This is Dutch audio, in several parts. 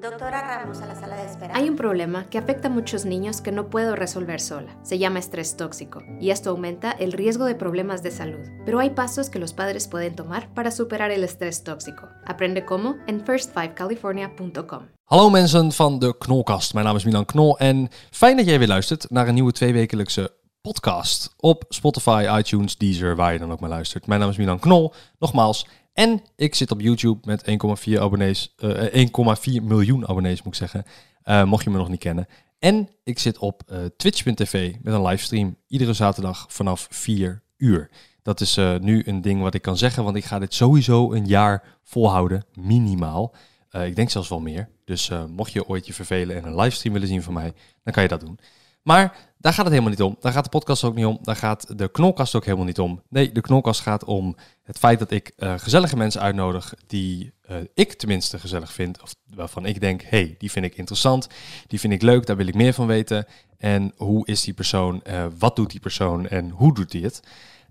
Doctora Ramos a la sala de espera. Hay un problema que afecta a muchos niños que no puedo resolver sola. Se llama estrés tóxico y esto aumenta el riesgo de problemas de salud. Pero hay pasos que los padres pueden tomar para superar el estrés tóxico. Aprende cómo en first5california.com. Hallo mensen van de Knolkast. Mijn naam is Milan Knol en fijn dat jij weer luistert naar een nieuwe tweewekelijkse podcast op Spotify, iTunes, Deezer, waar je dan ook maar luistert. Mijn naam is Milan Knol. Nogmaals, en ik zit op YouTube met 1,4 abonnees, eh, 1,4 miljoen abonnees moet ik zeggen. Eh, mocht je me nog niet kennen. En ik zit op eh, twitch.tv met een livestream iedere zaterdag vanaf 4 uur. Dat is eh, nu een ding wat ik kan zeggen, want ik ga dit sowieso een jaar volhouden, minimaal. Eh, ik denk zelfs wel meer. Dus eh, mocht je ooit je vervelen en een livestream willen zien van mij, dan kan je dat doen. Maar daar gaat het helemaal niet om. Daar gaat de podcast ook niet om. Daar gaat de knolkast ook helemaal niet om. Nee, de knolkast gaat om het feit dat ik eh, gezellige mensen uitnodig die eh, ik tenminste gezellig vind. Of waarvan ik denk, hey, die vind ik interessant. Die vind ik leuk, daar wil ik meer van weten. En hoe is die persoon? eh, wat doet die persoon? En hoe doet hij het?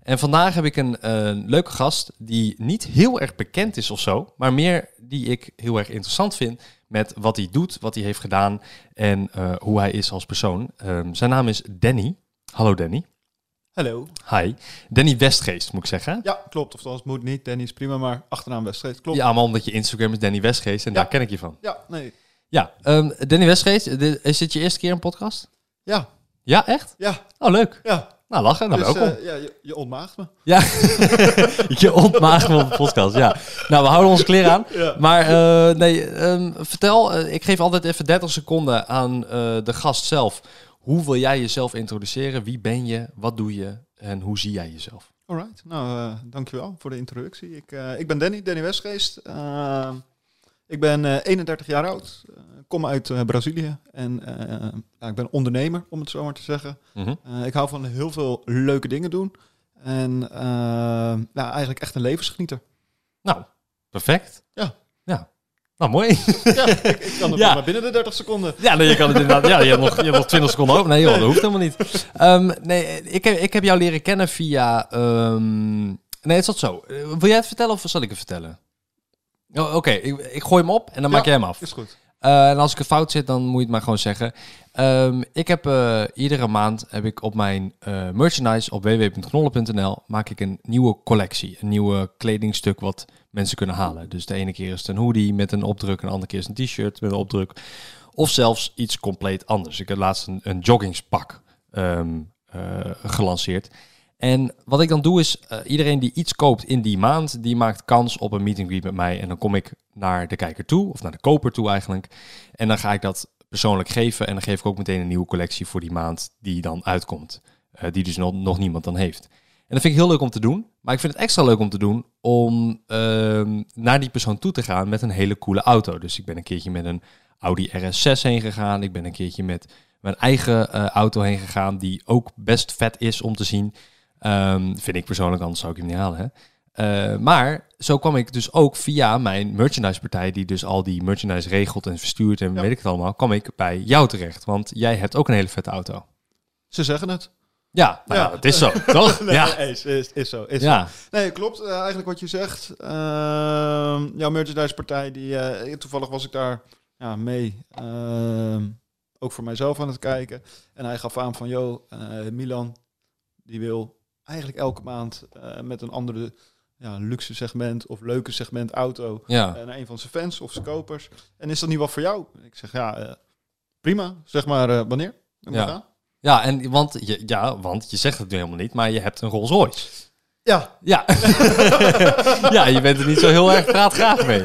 En vandaag heb ik een leuke gast die niet heel erg bekend is of zo, maar meer die ik heel erg interessant vind met wat hij doet, wat hij heeft gedaan en eh, hoe hij is als persoon. Ehm, zijn naam is Danny. Hallo Danny. Hallo. Hi. Danny Westgeest moet ik zeggen. Ja, klopt. Of het moet niet. Danny is prima, maar achternaam Westgeest. Klopt. Ja, maar omdat je Instagram is Danny Westgeest en Ja. daar ken ik je van. Ja, nee. Ja, ehm, Danny Westgeest, is dit je eerste keer een podcast? Ja, Ja, echt? ja, Oh, leuk. ja. Nou, lachen. Nou, dus welkom. eh, ja, je, je ontmaagt me. Ja, je ontmaagt me op de podcast, ja. Nou, we houden onze kleren aan. Ja. Maar eh, nee, ehm, vertel, eh, ik geef altijd even 30 seconden aan de gast zelf. Hoe wil jij jezelf introduceren? Wie ben je? Wat doe je? En hoe zie jij jezelf? Alright. Nou, dankjewel voor de introductie. Ik, ik ben Danny, Danny Westgeest. Ik ben eh, 31 jaar oud. Eh, kom uit eh, Brazilië. En ja, ik ben ondernemer, om het zo maar te zeggen. Mhm. Ik hou van heel veel leuke dingen doen. En nou, eigenlijk echt een levensgenieter. Nou, perfect. Ja. Ja. Nou, mooi. Ja, ik, ik kan het Ja. maar binnen de 30 seconden. Ja, nee, je kan het inderdaad. Ja, je hebt nog, je hebt nog 20 seconden over. Nee, joh, dat hoeft helemaal niet. Ehm, nee, ik heb, ik heb jou leren kennen via. ehm, nee, het zat zo. Wil jij het vertellen of zal ik het vertellen? Oh, Oké, ik, ik gooi hem op en dan Ja. maak jij hem af. Is goed. Eh, en als ik een fout zit, dan moet je het maar gewoon zeggen. Ehm, ik heb eh, iedere maand heb ik op mijn eh, merchandise op www.knollen.nl maak ik een nieuwe collectie. Een nieuwe kledingstuk wat mensen kunnen halen. Dus de ene keer is het een hoodie met een opdruk, een andere keer is het een t-shirt met een opdruk. Of zelfs iets compleet anders. Ik heb laatst een, een joggingspak ehm, eh, gelanceerd. En wat ik dan doe is, eh, iedereen die iets koopt in die maand, die maakt kans op een meeting greet met mij. En dan kom ik naar de kijker toe, of naar de koper toe eigenlijk. En dan ga ik dat persoonlijk geven. En dan geef ik ook meteen een nieuwe collectie voor die maand die dan uitkomt. Eh, die dus nog, nog niemand dan heeft. En dat vind ik heel leuk om te doen. Maar ik vind het extra leuk om te doen om ehm, naar die persoon toe te gaan met een hele coole auto. Dus ik ben een keertje met een Audi RS6 heen gegaan. Ik ben een keertje met mijn eigen eh, auto heen gegaan, die ook best vet is om te zien. Ehm, vind ik persoonlijk, anders zou ik hem niet halen. Hè? Eh, maar zo kwam ik dus ook via mijn merchandisepartij, die dus al die merchandise regelt en verstuurt en Ja. weet ik het allemaal, kwam ik bij jou terecht. Want jij hebt ook een hele vette auto. Ze zeggen het. Ja, nou, Ja. ja. het is zo, toch? Nee, ja. is, is, is zo. Is ja. zo. Nee, klopt. Eh, eigenlijk wat je zegt. Ehm jouw merchandise-partij, die, eh, toevallig was ik daar ja, mee. ehm, ook voor mijzelf aan het kijken. En hij gaf aan van, joh, Milan, die wil eigenlijk elke maand eh, met een andere ja, luxe segment of leuke segment auto ja. eh, naar een van zijn fans of zijn kopers. En is dat niet wat voor jou? Ik zeg, ja, eh, prima. Zeg maar, wanneer? Ja. Ja, en, want, je, ja, want je zegt het nu helemaal niet, maar je hebt een Rolls Royce. Ja, Ja. ja, je bent er niet zo heel erg praatgraag mee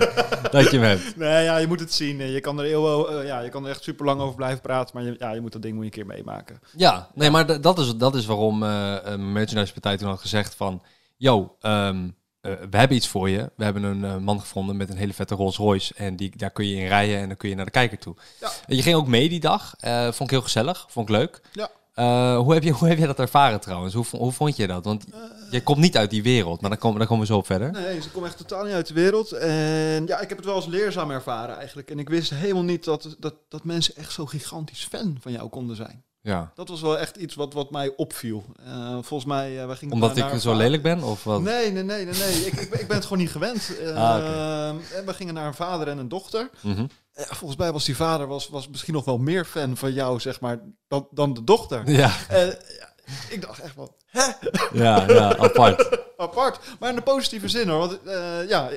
dat je hem hebt. Nee, ja, je moet het zien. Je kan er, heel, eh, ja, je kan er echt super lang over blijven praten, maar je, ja, je moet dat ding moet je een keer meemaken. Ja, nee, maar dat is, dat is waarom eh eh, mijn merchandise-partij toen had gezegd van... Yo, ehm, eh, we hebben iets voor je. We hebben een eh, man gevonden met een hele vette Rolls Royce. En die, daar kun je in rijden en dan kun je naar de kijker toe. Ja. En je ging ook mee die dag. Eh, vond ik heel gezellig. Vond ik leuk. Ja. Eh, hoe, heb je, hoe heb je dat ervaren trouwens? Hoe, hoe vond je dat? Want je komt niet uit die wereld, maar daar komen, daar komen we zo op verder. Nee, ze komen echt totaal niet uit de wereld. En ja, ik heb het wel als leerzaam ervaren eigenlijk. En ik wist helemaal niet dat, dat, dat mensen echt zo gigantisch fan van jou konden zijn. Ja. Dat was wel echt iets wat, wat mij opviel. Eh, volgens mij, wij gingen Omdat ik naar- zo lelijk ben? Of wat? Nee, nee, nee, nee. nee. ik, ik, ben- ik ben het gewoon niet gewend. Ah, en we gingen naar een vader en een dochter. Mhm. Ja, volgens mij was die vader was, was misschien nog wel meer fan van jou, zeg maar, dan, dan de dochter. Ja, En ja, ik dacht echt wel, hè? ja, ja, apart. apart. Maar in de positieve zin hoor. Want eh, ja,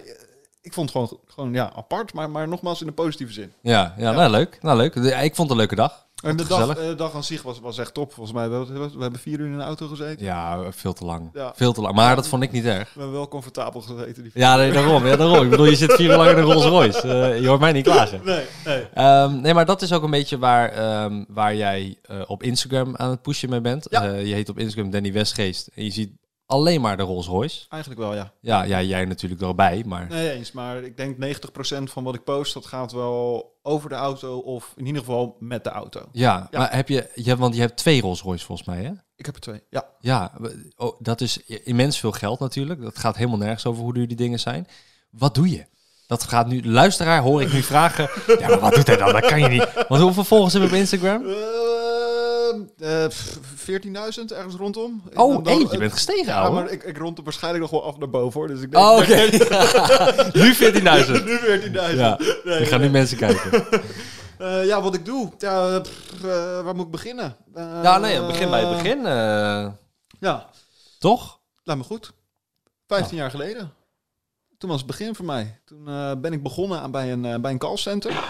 ik, vond het gewoon, gewoon ja, apart, maar, maar nogmaals in de positieve zin. Ja, ja, nou leuk. Nou leuk. Ik vond het een leuke dag. En de dag, eh, de dag aan zich was, was echt top. Volgens mij, we, hebben- we hebben vier uur in de auto gezeten. Ja, veel te lang. Ja. Veel te lang. Maar dat vond ik niet erg. We hebben wel comfortabel gezeten. Die Ja, nee, daarom. Ja, daarom. Ik bedoel, je zit vier uur lang in een Rolls Royce. Eh, je hoort mij niet klagen. Nee, nee. Ehm, nee, maar dat is ook een beetje waar, ehm, waar jij eh, op Instagram aan het pushen mee bent. Ja. Je heet op Instagram Danny Westgeest. En je ziet alleen maar de Rolls Royce. Eigenlijk wel, ja. Ja, ja jij natuurlijk erbij, maar... Nee eens, maar ik denk 90% van wat ik post, dat gaat wel over de auto of in ieder geval met de auto. Ja, Ja. maar heb je, je want je hebt twee Rolls Royce volgens mij, hè? Ik heb er twee, ja. Ja, oh, dat is immens veel geld natuurlijk. Dat gaat helemaal nergens over hoe duur die dingen zijn. Wat doe je? Dat gaat nu, luisteraar, hoor ik nu vragen. Ja, maar wat doet hij dan? Dat kan je niet. Want hoeveel volgers hebben we op Instagram? Eh, eh, pff, 14.000 ergens rondom. Oh, Dan- dan- hey, je bent gestegen, Ja, ouwe. maar ik, ik rond er waarschijnlijk nog wel af naar boven hoor. Dus ik denk, Oh, oké. nu 14.000. nu 14.000. Ja, Nee, ik ga nu mensen kijken. Eh, ja, wat ik doe. Ja, pff, eh, waar moet ik beginnen? Eh, Ja, nee, begin bij het begin. eh, Ja, toch? laat me goed. 15 jaar geleden. Toen was het begin voor mij. Toen eh, ben ik begonnen aan, bij, een, eh, bij een callcenter.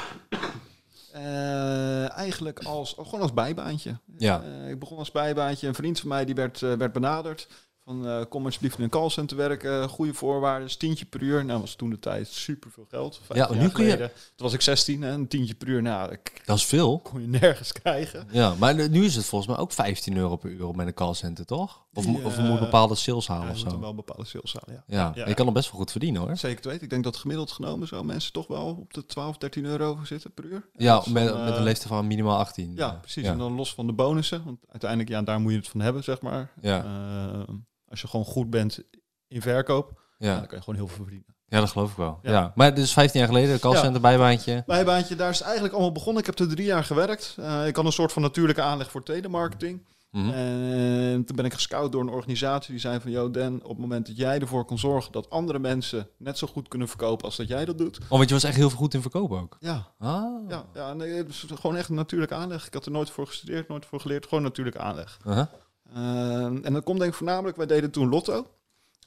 Eh, eigenlijk als, gewoon als bijbaantje. Ja. Eh, ik begon als bijbaantje. Een vriend van mij die werd, eh, werd benaderd. Van kom alsjeblieft in een callcenter werken. Goede voorwaarden. Tientje per uur. Nou was toen de tijd super veel geld. 15 Ja, nu kun je-. Toen was ik 16 en een tientje per uur. Nou, dat Dat is veel. kon je nergens krijgen. Ja, maar nu is het volgens mij ook 15 euro per uur met een callcenter, toch? Of, Ja. of moet bepaalde sales Ja, halen of moet zo. wel bepaalde sales halen, ja. Ja, Ja. je kan nog best wel goed verdienen hoor. Zeker te weten. Ik denk dat gemiddeld genomen zo mensen toch wel op de 12, 13 euro zitten per uur. Ja, is met, dan, met eh, een leeftijd van minimaal 18. Ja, precies. Ja. En dan los van de bonussen. Want uiteindelijk, ja, daar moet je het van hebben, zeg maar. Ja. Eh, als je gewoon goed bent in verkoop, Ja. dan kan je gewoon heel veel verdienen. ja, dat geloof ik wel. Ja. Ja. Maar dus 15 jaar geleden, callcenter, bijbaantje. Bijbaantje, daar is het eigenlijk allemaal begonnen. Ik heb er drie jaar gewerkt. Eh, ik had een soort van natuurlijke aanleg voor telemarketing. Mhm. En toen ben ik gescout door een organisatie die zei van... Yo Dan, op het moment dat jij ervoor kan zorgen dat andere mensen net zo goed kunnen verkopen als dat jij dat doet. Oh, want je was echt heel goed in verkopen ook. Ja, Ah. ja, ja nee, gewoon echt een natuurlijke aanleg. Ik had er nooit voor gestudeerd, nooit voor geleerd. Gewoon natuurlijke aanleg. Uh-huh. Eh, en dat komt denk ik voornamelijk, wij deden toen lotto.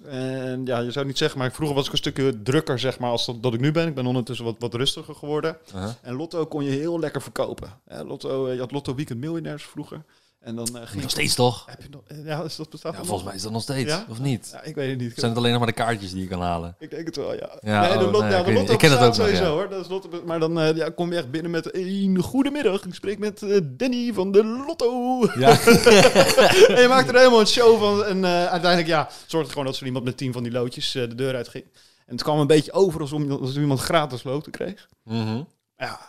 En ja, je zou niet zeggen, maar vroeger was ik een stukje drukker, zeg maar, als dat, dat ik nu ben. Ik ben ondertussen wat, wat rustiger geworden. Uh-huh. En lotto kon je heel lekker verkopen. Hè, lotto, eh, je had Lotto Weekend Miljonairs vroeger. En dan eh, ging Nog steeds toch? Heb je nog, eh, ja, is dat bestaat Ja, volgens mij is dat nog steeds, Ja? of niet? Ja, ik weet het niet. Zijn het alleen nog maar de kaartjes die je kan halen? Ik denk het wel, ja. Ja, nee, de oh, lot, nee, ja, ik de. Ik ken het ook sowieso hoor. Dat is lotto, maar dan eh, ja, kom je echt binnen met een goedemiddag. Ik spreek met Danny van de Lotto. Ja. en je maakt er helemaal een show van. En uiteindelijk ja, zorgde gewoon dat zo iemand met tien van die loodjes de deur uit ging. En het kwam een beetje over alsof, alsof iemand gratis loten kreeg. Mhm. Ja,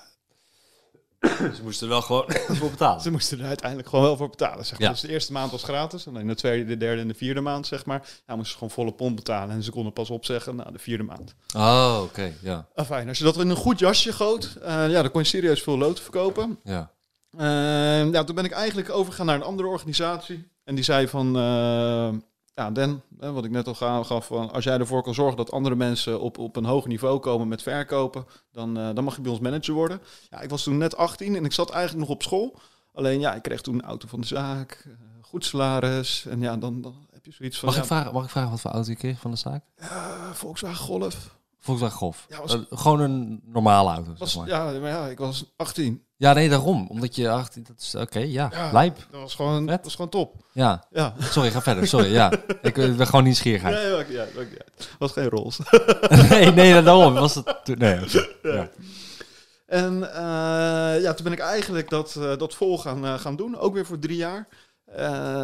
Ze moesten er wel gewoon voor betalen. ze moesten er uiteindelijk gewoon wel voor betalen. Zeg maar. Ja. Dus de eerste maand was gratis. En dan de tweede, de derde en de vierde maand, zeg maar. Ja, moesten ze gewoon volle pomp betalen. En ze konden pas opzeggen na de vierde maand. Oh, oké, ja. Ah, fijn. Als je dat in een goed jasje goot, eh, ja, dan kon je serieus veel loten verkopen. Ja. Eh, ja, toen ben ik eigenlijk overgegaan naar een andere organisatie. En die zei van, eh, ja, Dan, wat ik net al ga- gaf, van, als jij ervoor kan zorgen dat andere mensen op, op een hoog niveau komen met verkopen, dan, eh, dan mag je bij ons manager worden. Ja, ik was toen net 18 en ik zat eigenlijk nog op school. Alleen ja, ik kreeg toen een auto van de zaak, eh, goed salaris. En ja, dan, dan heb je zoiets van, Mag, ja, ik vragen, mag ik vragen wat voor auto je kreeg van de zaak? Volkswagen Golf. Volkswagen Golf. Ja, was- Eh, gewoon een normale auto, Was, zeg maar. Ja. ja, maar ja, ik was 18. nee, daarom. Omdat je... Ach, dat is Oké, ja. Ja. Lijp. Dat was gewoon, Vet. dat was gewoon top. Ja. Ja. Sorry, ga verder. Sorry, ja. Ik ben gewoon niet maakt niet uit. Was geen rols. nee, nee, daarom. Was het... Nee. Ja. En eh, ja, toen ben ik eigenlijk dat, eh, dat vol gaan, gaan doen. Ook weer voor drie jaar.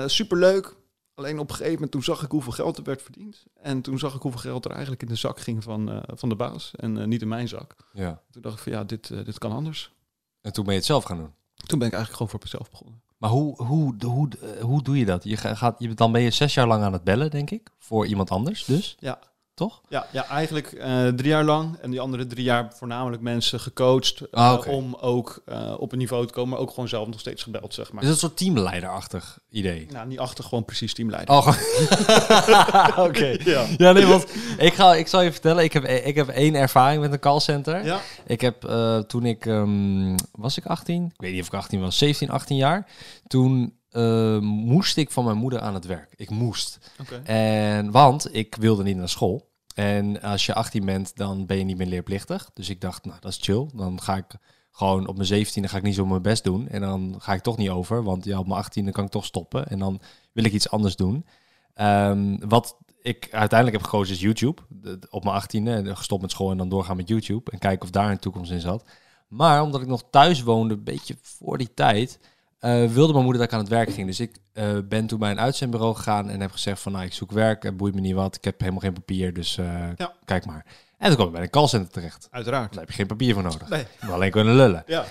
Superleuk. Alleen op een gegeven moment toen zag ik hoeveel geld er werd verdiend. En toen zag ik hoeveel geld er eigenlijk in de zak ging van, eh, van de baas. En eh, niet in mijn zak. ja. Toen dacht ik van ja, dit, eh, dit kan anders. En toen ben je het zelf gaan doen. Toen ben ik eigenlijk gewoon voor mezelf begonnen. Maar hoe, hoe, hoe, eh, hoe doe je dat? Je ga- gaat, je, dan ben je zes jaar lang aan het bellen, denk ik. Voor iemand anders dus. Ja. Toch? Ja, ja eigenlijk eh, drie jaar lang. En die andere drie jaar voornamelijk mensen gecoacht. eh, Ah. Om ook eh, op een niveau te komen. Maar ook gewoon zelf nog steeds gebeld, zeg maar. Is het een soort teamleiderachtig idee? Nou, niet achter, gewoon precies teamleider. Oh, oké. Ja. Ja, nee, want ik, ga, ik zal je vertellen, ik heb, ik heb één ervaring met een callcenter. Ja, Ik heb toen ik, ehm, was ik 18? Ik weet niet of ik 18 was, 17, 18 jaar. Toen eh, moest ik van mijn moeder aan het werk. Ik moest. En, want ik wilde niet naar school. En als je 18 bent, dan ben je niet meer leerplichtig. Dus ik dacht, nou, dat is chill. Dan ga ik gewoon op mijn 17e ga ik niet zo mijn best doen. En dan ga ik toch niet over. Want ja, op mijn 18e kan ik toch stoppen. En dan wil ik iets anders doen. Ehm, wat ik uiteindelijk heb gekozen is YouTube. Op mijn 18e gestopt met school en dan doorgaan met YouTube. En kijken of daar een toekomst in zat. Maar omdat ik nog thuis woonde, een beetje voor die tijd, eh, wilde mijn moeder dat ik aan het werk ging. Dus ik eh, ben toen bij een uitzendbureau gegaan en heb gezegd van, nou, ik zoek werk, het boeit me niet wat, ik heb helemaal geen papier, dus eh, Ja. kijk maar. En toen kwam ik bij een callcenter terecht. Uiteraard. Daar heb je geen papier voor nodig. Nee. Alleen kunnen lullen. Ja.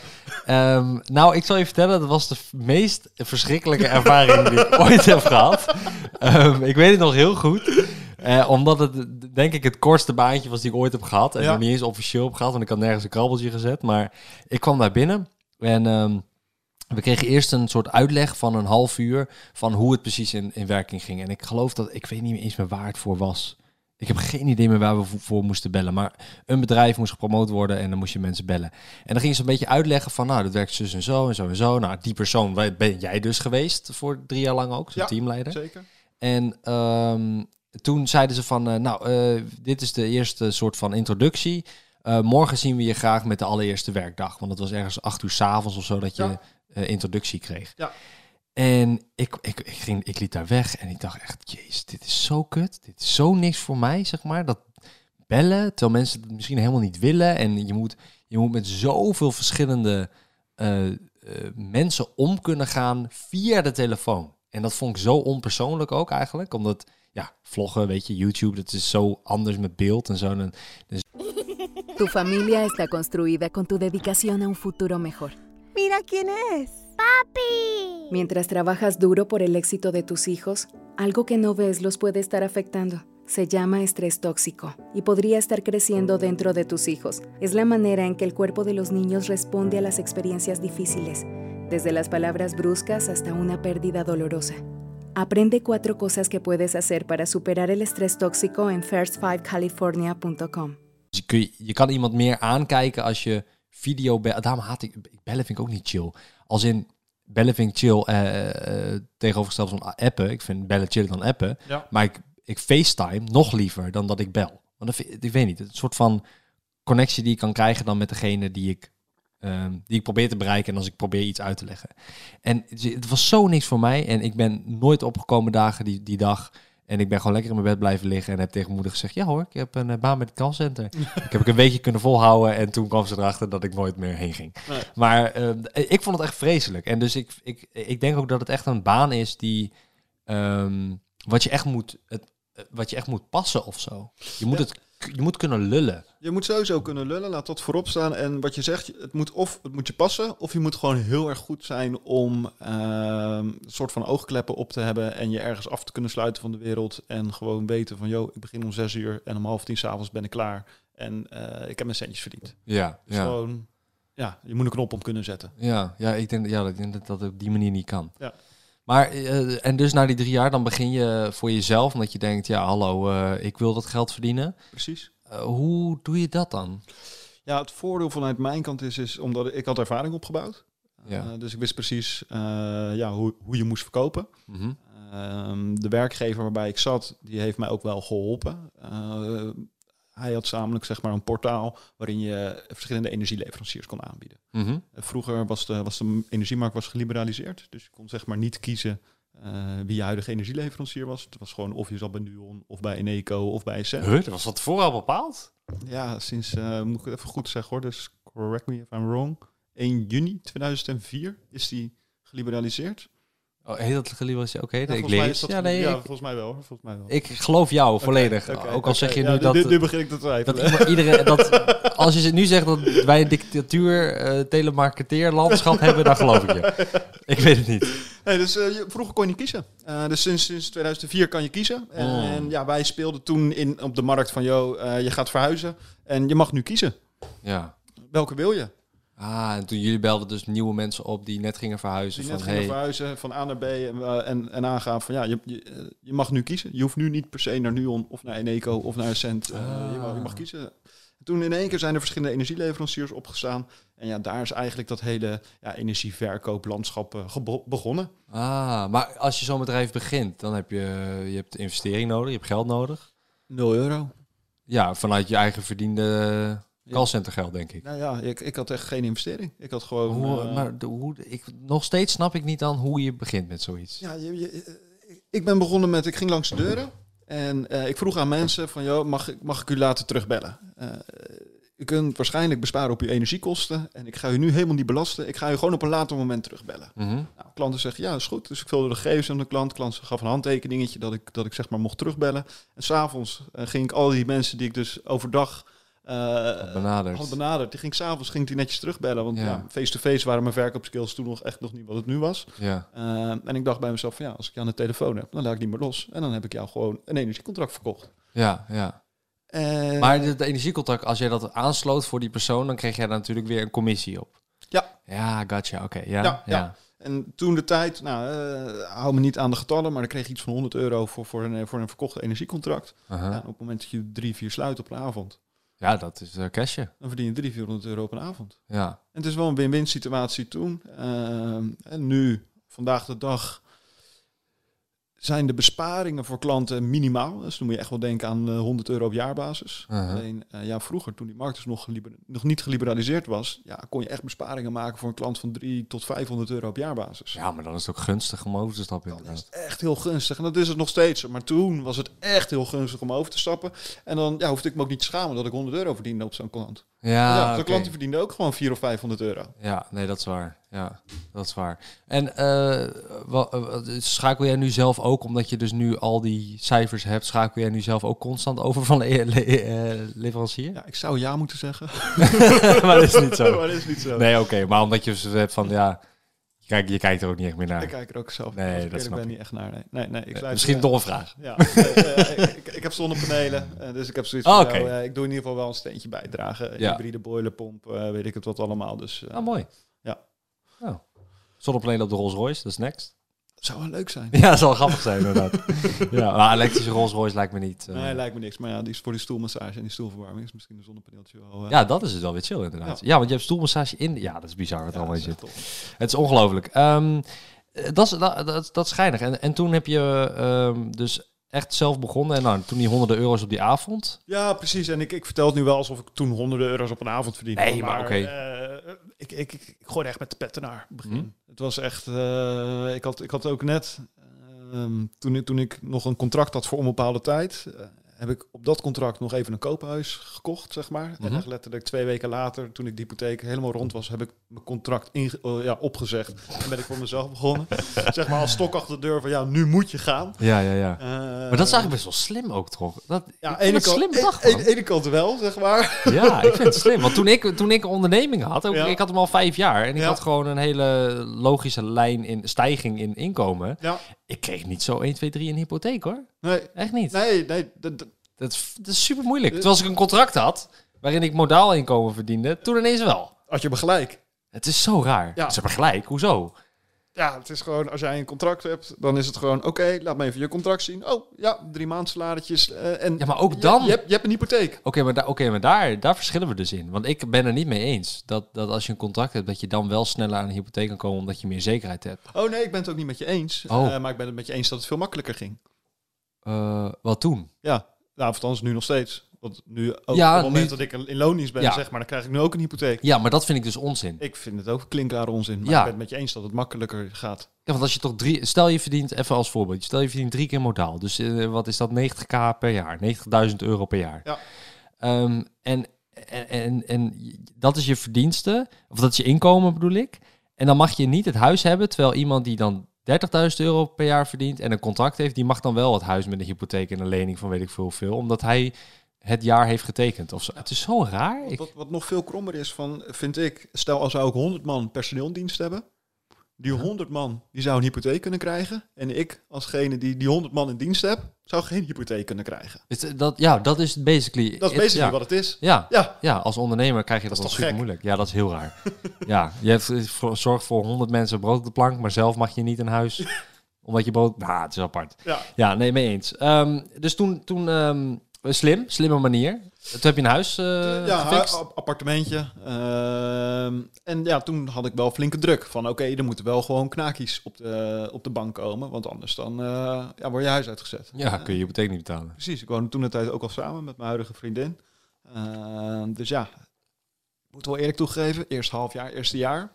Ehm, nou, ik zal je vertellen, dat was de meest verschrikkelijke ervaring die ik ooit heb gehad. Ehm, ik weet het nog heel goed. Eh, omdat het, denk ik, het kortste baantje was die ik ooit heb gehad. En Ja. nog niet eens officieel heb gehad, want ik had nergens een krabbeltje gezet. Maar ik kwam daar binnen en ehm, we kregen eerst een soort uitleg van een half uur van hoe het precies in, in werking ging. En ik geloof dat, ik weet niet eens meer waar het voor was. Ik heb geen idee meer waar we voor, moesten bellen. Maar een bedrijf moest gepromoot worden en dan moest je mensen bellen. En dan ging ze een beetje uitleggen van, nou, dat werkt zus en zo en zo en zo. Nou, die persoon ben jij dus geweest voor drie jaar lang ook, zo'n Ja, teamleider. Zeker. En ehm, toen zeiden ze van, eh, nou, eh, dit is de eerste soort van introductie. Eh, morgen zien we je graag met de allereerste werkdag. Want het was ergens acht uur s'avonds of zo dat je Ja. Eh, introductie kreeg. Ja. En ik, ik, ik, ging, ik liet daar weg en ik dacht echt, jezus, dit is zo kut. Dit is zo niks voor mij, zeg maar. Dat bellen, terwijl mensen het misschien helemaal niet willen. En je moet, je moet met zoveel verschillende eh, eh, mensen om kunnen gaan via de telefoon. En dat vond ik zo onpersoonlijk ook eigenlijk. Omdat, ja, vloggen, weet je, YouTube, dat is zo anders met beeld en zo. En Tu familia está construida con tu dedicación a un futuro mejor. Mira quién es. Mientras trabajas duro por el éxito de tus hijos, algo que no ves los puede estar afectando. Se llama estrés tóxico y podría estar creciendo dentro de tus hijos. Es la manera en que el cuerpo de los niños responde a las experiencias difíciles, desde las palabras bruscas hasta una pérdida dolorosa. Aprende cuatro cosas que puedes hacer para superar el estrés tóxico en first5california.com. Dus je, kun, je, je kan iemand meer aankijken als je video belt. Daarom haat ik... Bellen vind ik ook niet chill. Als in... Bellen vind ik chill eh, eh, tegenovergesteld van appen. Ik vind bellen chiller dan appen. Ja. Maar ik, ik FaceTime nog liever dan dat ik bel. Want ik weet niet, het soort van connectie die ik kan krijgen dan met degene die ik, ehm, die ik probeer te bereiken en als ik probeer iets uit te leggen. En het was zo niks voor mij en ik ben nooit opgekomen dagen die, die dag. En ik ben gewoon lekker in mijn bed blijven liggen en heb tegen moeder gezegd, ja hoor, ik heb een eh, baan met het callcenter. ik heb ik een weekje kunnen volhouden en toen kwam ze erachter dat ik nooit meer heen ging. Nee. Maar ehm, ik vond het echt vreselijk. En dus ik, ik, ik denk ook dat het echt een baan is die ehm, wat je echt moet, het, eh, wat je echt moet passen of zo. Je moet Ja. het, je moet kunnen lullen. Je moet sowieso kunnen lullen, laat dat voorop staan. En wat je zegt, het moet of het moet je passen, of je moet gewoon heel erg goed zijn om ehm, een soort van oogkleppen op te hebben en je ergens af te kunnen sluiten van de wereld. En gewoon weten van, joh, ik begin om zes uur en om half tien s'avonds ben ik klaar. En eh, ik heb mijn centjes verdiend. Ja, Dus gewoon, ja, je moet een knop om kunnen zetten. Ja, ja, ik denk, ja, ik denk dat dat op die manier niet kan. Ja. Maar, eh, en dus na die drie jaar, dan begin je voor jezelf, omdat je denkt, ja, hallo, eh, ik wil dat geld verdienen. Precies. Eh, hoe doe je dat dan? Ja, het voordeel vanuit mijn kant is, is omdat ik had ervaring opgebouwd. Ja. Dus ik wist precies ja, hoe, hoe je moest verkopen. Mhm. Ehm, de werkgever waarbij ik zat, die heeft mij ook wel geholpen. Hij had namelijk zeg maar een portaal waarin je verschillende energieleveranciers kon aanbieden. Mhm. Eh, vroeger was de, was de energiemarkt was geliberaliseerd, dus je kon zeg maar niet kiezen eh, wie je huidige energieleverancier was. Het was gewoon of je zat bij Nuon of bij Eneco of bij Essent. Huh, dat was dat vooral bepaald? Ja, sinds, eh, moet ik het even goed zeggen hoor, dus correct me if I'm wrong. 1 juni 2004 is die geliberaliseerd. Oh, heet dat geliberaliseerd? Oké, Ja, ik dat- Ja, nee, ja, ik, volgens mij wel. Volgens mij wel. ik geloof jou volledig. Ook al zeg je nu dat... Nu, nu begin ik te dat twijfelen. iedereen, dat, als je nu zegt dat wij een dictatuur, eh telemarketeerlandschap hebben, dan geloof ik je. Ik weet het niet. Nee, dus, eh, je- vroeger kon je niet kiezen. Eh, dus sinds, sinds 2004 kan je kiezen. En, Oh. en ja, wij speelden toen in, op de markt van, joh, je gaat verhuizen. En je mag nu kiezen. Ja. Welke wil je? Ah, en toen jullie belden dus nieuwe mensen op die net gingen verhuizen. Die van, net gingen hey, verhuizen van A naar B en, eh, en, en aangaven van, ja, je, je, eh, je mag nu kiezen. Je hoeft nu niet per se naar Nuon of naar Eneco of naar Cent. Eh, je, mag, je mag Ah. kiezen. Toen in één keer zijn er verschillende energieleveranciers opgestaan. En ja, daar is eigenlijk dat hele ja, energieverkooplandschap begonnen. Ah, maar als je zo'n bedrijf begint, dan heb je, je hebt investering nodig, je hebt geld nodig. 0 euro. Ja, vanuit je eigen verdiende callcenter geld, denk ik. Nou ja, ik, ik had echt geen investering. Ik had gewoon... Hoe, eh, maar de, hoe, ik, nog steeds snap ik niet dan hoe je begint met zoiets. Ja, je, je- eh, ik ben begonnen met, ik ging langs de deuren en eh, ik vroeg aan mensen van, joh, mag, ik- mag ik u laten terugbellen? Eh, u kunt waarschijnlijk besparen op uw energiekosten en ik ga u nu helemaal niet belasten. Ik ga u gewoon op een later moment terugbellen. Mhm. Nou, klanten zeggen, ja, is goed. Dus ik vulde de gegevens aan de klant. De klant gaf een handtekeningetje dat ik, dat ik zeg maar mocht terugbellen. En s'avonds uh, ging ik al die mensen die ik dus overdag uh, had benaderd. had benaderd. Die ging s'avonds ging die netjes terugbellen. Want Ja. ja, face-to-face waren mijn verkoopskills toen nog echt nog niet wat het nu was. Ja. Uh, en ik dacht bij mezelf van ja, als ik je aan de telefoon heb, dan laat ik niet meer los. En dan heb ik jou gewoon een energiecontract verkocht. Ja, ja. En... Maar de, de energiecontract, als jij dat aansloot voor die persoon, dan kreeg jij daar natuurlijk weer een commissie op. Ja. Ja, gotcha. Oké, ja, Ja, ja. ja. En toen de tijd, nou, uh, hou me niet aan de getallen, maar dan kreeg je iets van 100 euro voor, voor, een, voor een verkochte energiecontract. Ja, op het moment dat je drie, vier sluit op een avond, Ja, dat is uh, cashje. dan verdien je 300, 400 euro op een avond. Ja. En het is wel een win-win situatie toen. Uh, en nu, vandaag de dag, zijn de besparingen voor klanten minimaal. Dus dan moet je echt wel denken aan uh, 100 euro op jaarbasis. Alleen, uh, ja, vroeger, toen die markt dus nog, nog niet geliberaliseerd was, ja, kon je echt besparingen maken voor een klant van 3 tot 500 euro op jaarbasis. Ja, maar dan is het ook gunstig om over te stappen. Dat inderdaad. is echt heel gunstig. En dat is het nog steeds. Maar toen was het echt heel gunstig om over te stappen. En dan ja, hoefde ik me ook niet te schamen dat ik 100 euro verdiende op zo'n klant. Ja, ja, zo'n okay. klant die verdiende ook gewoon 400 of 500 euro. Ja, nee, dat is waar. Ja, dat is waar. En uh, wat, wat, schakel jij nu zelf ook, omdat je dus nu al die cijfers hebt, schakel jij nu zelf ook constant over van le le uh, leverancier? Ja, ik zou ja moeten zeggen. maar dat is niet zo. maar dat is niet zo. Nee, oké, okay, maar omdat je dus hebt van ja, je kijkt, je kijkt er ook niet echt meer naar. Ik kijk er ook zelf nee, dat ik ben ik. niet echt naar. Nee, nee, nee ik nee, Misschien toch een vraag. Ja, uh, ik, ik, heb zonnepanelen, uh, dus ik heb zoiets oh, van, okay. nou, ik doe in ieder geval wel een steentje bijdragen. Ja. Hybride boilerpomp, weet ik het wat allemaal. Dus, ah, mooi. Ja. Oh. Zonnepanelen op de Rolls Royce, dat is next. Zou wel leuk zijn. Ja, zal grappig zijn inderdaad. ja, maar elektrische Rolls Royce lijkt me niet. Uh... Nee, lijkt me niks. Maar ja, die is voor die stoelmassage en die stoelverwarming is misschien een zonnepaneeltje wel. Uh... Ja, dat is het wel weer chill inderdaad. Ja, ja want je hebt stoelmassage in. Ja, dat is bizar wat ja, allemaal zit. Het is ongelooflijk. Um, dat, is, dat, dat, dat is geinig. En, en toen heb je um, dus echt zelf begonnen. En nou, toen die honderden euro's op die avond. Ja, precies. En ik, ik vertel het nu wel alsof ik toen honderden euro's op een avond verdiende. Nee, maar, maar oké. Okay. Uh, ik, ik, ik, ik gooide echt met de petten naar het begin. Hmm. Het was echt... Uh, ik, had, ik had ook net... Um, toen, toen ik nog een contract had voor onbepaalde tijd... Uh, heb ik op dat contract nog even een koophuis gekocht, zeg maar. En echt letterlijk twee weken later, toen ik de hypotheek helemaal rond was, heb ik mijn contract in, uh, ja, opgezegd. En ben ik voor mezelf begonnen. zeg maar als stok achter de deur van, ja, nu moet je gaan. Ja, ja, ja. Uh, maar dat is eigenlijk best wel slim ook, toch? Dat, ja, ene kant, slim dag, e- ene kant wel, zeg maar. Ja, ik vind het slim. Want toen ik, toen ik een onderneming had, ook, ja. ik had hem al vijf jaar. En ik ja. had gewoon een hele logische lijn in stijging in inkomen. Ja. Ik kreeg niet zo 1, 2, 3 een hypotheek, hoor. Nee. Echt niet. Nee, nee. Dat, dat, is, dat is super moeilijk. Terwijl als ik een contract had, waarin ik modaal inkomen verdiende, toen ineens wel. Had je me gelijk. Het is zo raar. Ja. Ze hebben gelijk. Hoezo? Ja, het is gewoon, als jij een contract hebt, dan is het gewoon, oké, okay, laat me even je contract zien. Oh, ja, drie maand salaritjes. Uh, en ja, maar ook dan... Je, je, hebt, je hebt een hypotheek. Oké, okay, maar, da okay, maar daar, daar verschillen we dus in. Want ik ben er niet mee eens dat, dat als je een contract hebt, dat je dan wel sneller aan een hypotheek kan komen, omdat je meer zekerheid hebt. Oh nee, ik ben het ook niet met je eens. Oh. Uh, maar ik ben het met je eens dat het veel makkelijker ging. Uh, wat toen? Ja, nou, althans nu nog steeds. Want nu, ook ja, op het moment nu... dat ik in loondienst ben, ja. zeg maar, dan krijg ik nu ook een hypotheek. Ja, maar dat vind ik dus onzin. Ik vind het ook klinkklare onzin. Maar ja. ik ben het met je eens dat het makkelijker gaat. Ja, want als je toch drie... Stel je verdient, even als voorbeeld, stel je verdient drie keer modaal. Dus uh, wat is dat? 90k per jaar. 90.000 euro per jaar. Ja. Um, en, en, en, en dat is je verdienste, of dat is je inkomen bedoel ik. En dan mag je niet het huis hebben, terwijl iemand die dan 30.000 euro per jaar verdient en een contract heeft, die mag dan wel het huis met een hypotheek en een lening van weet ik veel hoeveel, omdat hij het jaar heeft getekend. Of zo. Het is zo raar. Ik, Wat, wat nog veel krommer is van, vind ik, stel als we ook 100 man personeel in dienst hebben. Die 100 man die zou een hypotheek kunnen krijgen. En ik, alsgene die die 100 man in dienst heb, zou geen hypotheek kunnen krijgen. het- dat, ja, dat is basically... Dat is basically ja. wat het is. Ja, Ja, ja, als ondernemer krijg je dat, Dat is super gek? moeilijk. Ja, dat is heel raar. ja, je hebt eh, voor, zorgt voor 100 mensen brood op de plank, maar zelf mag je niet in huis. omdat je brood... Nou, het is apart. ja. Ja, nee, mee eens. Ehm, dus toen, toen ehm, slim, slimme manier. Toen heb je een huis eh ja, gefixt. appartementje. Ehm, en ja, toen had ik wel flinke druk van, oké, er moeten wel gewoon knakies op de, op de bank komen. Want anders dan eh, ja, word je huis uitgezet. Ja, kun je je hypotheek niet betalen. Precies, ik woonde toen de tijd ook al samen met mijn huidige vriendin. Ehm, dus ja, ik moet wel eerlijk toegeven, eerst half jaar, eerste jaar,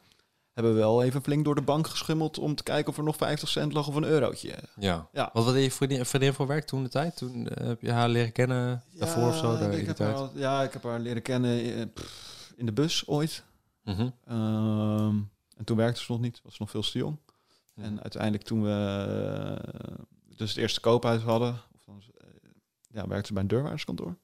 hebben we wel even flink door de bank geschummeld om te kijken of er nog 50 cent lag of een eurotje. Ja. Ja. Wat deed je vriendin, vriendin voor werk toen de tijd? Toen eh, heb je haar leren kennen daarvoor of zo? Ja, Daar ik heb haar, ja, ik heb haar leren kennen eh, pff, in de bus ooit. Mhm. Ehm, en toen werkte ze nog niet, was ze nog veel te jong. Ja. En uiteindelijk toen we eh, dus het eerste koophuis hadden, of dan, ja, werkte ze bij een deurwaarderskantoor.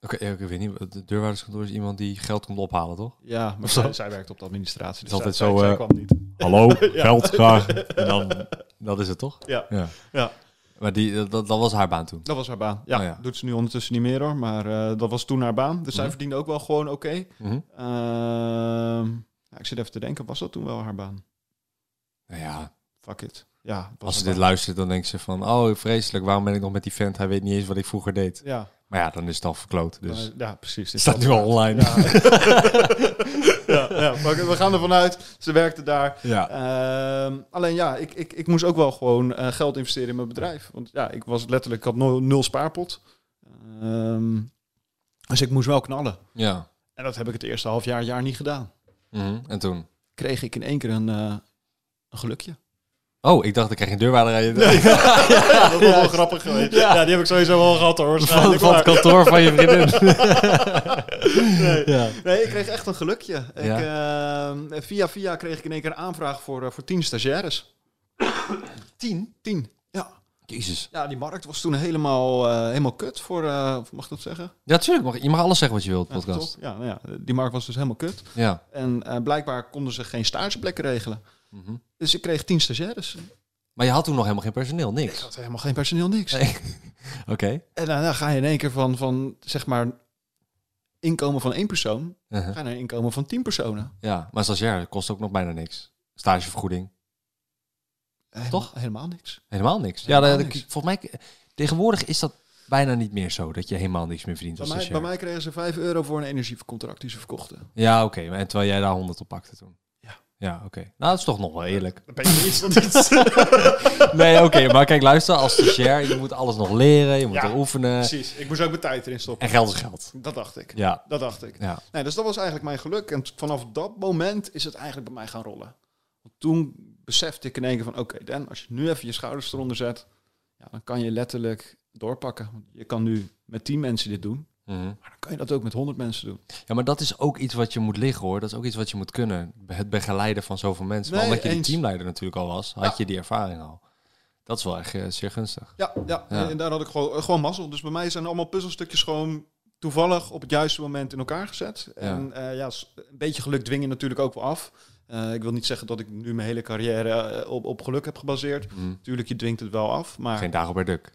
Oké, ik weet niet. De deurwaarderskantoor is iemand die geld komt ophalen, toch? Ja, maar zij, zij werkte op de administratie. Het Dus is altijd zij, zo, eh, kwam niet. Hallo, Ja. geld graag. En dan, dat is het toch? Ja, Ja. Ja. Maar die, dat, dat was haar baan toen. dat was haar baan. Ja, Oh ja. doet ze nu ondertussen niet meer hoor, maar eh, dat was toen haar baan. Dus zij Mhm. verdiende ook wel gewoon oké. Mhm. Ehm, ik zit even te denken, was dat toen wel haar baan? Nou ja, Fuck it. Ja, als ze dit luistert, dan denkt ze van... Oh, vreselijk, waarom ben ik nog met die vent? Hij weet niet eens wat ik vroeger deed. Ja, Maar ja, dan is het al verkloot. Dus maar- ja, precies. het staat nu al online. Ja. ja, ja, we gaan ervan uit. Ze werkte daar. Ja. Ehm, alleen ja, ik, ik, ik moest ook wel gewoon eh, geld investeren in mijn bedrijf. Want ja, ik was letterlijk, ik had nul, nul spaarpot. Ehm, dus ik moest wel knallen. ja. En dat heb ik het eerste half jaar, jaar niet gedaan. Mhm. En toen? Kreeg ik in één keer een, eh, een gelukje. Oh, ik dacht, ik krijg een deurwaarder aan je... Ja, dat was wel grappig geweest. Ja. die heb ik sowieso wel gehad hoor. Van, van het kantoor van je vriendin. Nee. ja. Nee, ik kreeg echt een gelukje. Ik, ehm, via via kreeg ik in één keer een aanvraag voor, eh, voor tien stagiaires. Tien? Tien. Ja. Jezus. ja, die markt was toen helemaal, eh, helemaal kut voor, eh, mag ik dat zeggen? Ja, tuurlijk. Mag, je mag alles zeggen wat je wilt, Ja, podcast. Ja, nou ja, die markt was dus helemaal kut. Ja. En blijkbaar konden ze geen stageplekken regelen. Mhm. Dus ik kreeg tien stagiaires. Maar je had toen nog helemaal geen personeel, Ik niks. had helemaal geen personeel, niks. Nee. Oké. En dan, dan ga je in één keer van, van, zeg maar, inkomen van één persoon, Uh-huh. ga naar inkomen van tien personen. Ja, maar stagiair kost ook nog bijna niks. Stagevergoeding. Helemaal, Toch? Helemaal niks. Helemaal niks. Helemaal ja, dat- niks. volgens mij... Tegenwoordig is dat bijna niet meer zo, dat je helemaal niks meer verdient Bij als mij, bij mij kregen ze 5 euro voor een energiecontract die ze verkochten. Ja, oké. en terwijl jij daar 100 op pakte toen. Ja. Oké. Nou, dat is toch nog wel eerlijk. Dan ben je iets van iets. Nee, oké. maar kijk, luister. Als stagiair, je moet alles nog leren. Je moet Ja, er oefenen. Precies. Ik moest ook mijn tijd erin stoppen. En geld is geld. Dat dacht ik. Ja. Dat dacht ik. Ja. Nee, dus dat was eigenlijk mijn geluk. En vanaf dat moment is het eigenlijk bij mij gaan rollen. Want toen besefte ik in één keer van... Oké, Dan, als je nu even je schouders eronder zet... Ja, dan kan je letterlijk doorpakken. Je kan nu met 10 mensen dit doen. Mhm. Maar dan kan je dat ook met 100 mensen doen. Ja, maar dat is ook iets wat je moet liggen hoor. Dat is ook iets wat je moet kunnen. Het begeleiden van zoveel mensen. maar Nee, omdat je die eens. teamleider natuurlijk al was, had Ja. je die ervaring al. Dat is wel echt eh, zeer gunstig. Ja, ja, Ja. en daar had ik gewoon, eh, gewoon mazzel. Dus bij mij zijn allemaal puzzelstukjes gewoon toevallig op het juiste moment in elkaar gezet. En eh, ja, s- een beetje geluk dwing je natuurlijk ook wel af. Ik wil niet zeggen dat ik nu mijn hele carrière op, op geluk heb gebaseerd. Mhm. Tuurlijk, je dwingt het wel af, maar Geen Dagobert Duck.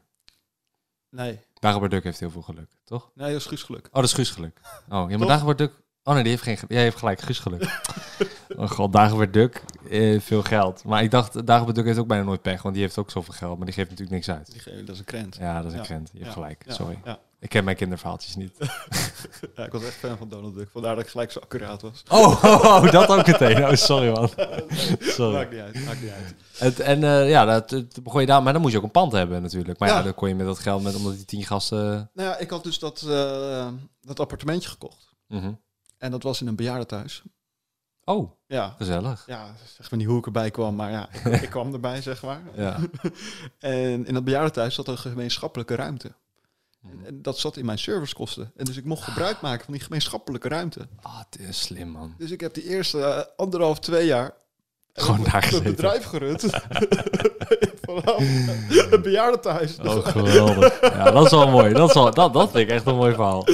nee, Dagobert Duck heeft heel veel geluk, toch? nee, dat is Guus geluk. Oh, dat is Guus geluk. Oh, ja, maar? Dagobert Duck... Oh nee, die heeft geen. Jij heeft gelijk, Guus geluk. oh god, Dagobert Duck, eh, veel geld. Maar ik dacht, Dagobert Duck heeft ook bijna nooit pech, want die heeft ook zoveel geld, maar die geeft natuurlijk niks uit. Die ge- Dat is een krent. Ja, dat is een krent. Je hebt gelijk, sorry. Ja. Ik ken mijn kinderverhaaltjes niet. Ja, ik was echt fan van Donald Duck. Vandaar dat ik gelijk zo accuraat was. Oh, oh, oh, dat ook meteen. Oh, sorry man. Sorry. Maakt niet uit, maakt niet uit. Het, en eh, ja, dat, dat begon je daar, maar dan moest je ook een pand hebben natuurlijk. Maar ja, Ja. dan kon je met dat geld, met, omdat die tien gasten... Nou ja, ik had dus dat, eh, dat appartementje gekocht. Mhm. En dat was in een bejaardentehuis. Oh, Ja, gezellig. ja, zeg maar niet hoe ik erbij kwam, maar ja, ik, ik kwam erbij, zeg maar. Ja. En in dat bejaardentehuis zat een gemeenschappelijke ruimte. Mhm. En, en dat zat in mijn servicekosten. En dus ik mocht gebruik maken van die gemeenschappelijke ruimte. Ah, het is slim man. Dus ik heb die eerste eh, anderhalf, twee jaar Gewoon daar een gezeten. bedrijf gerund. Vanaf een bejaardentehuis. Oh, geweldig. Ja, dat is wel mooi. Dat, is wel, dat, dat vind ik echt een mooi verhaal.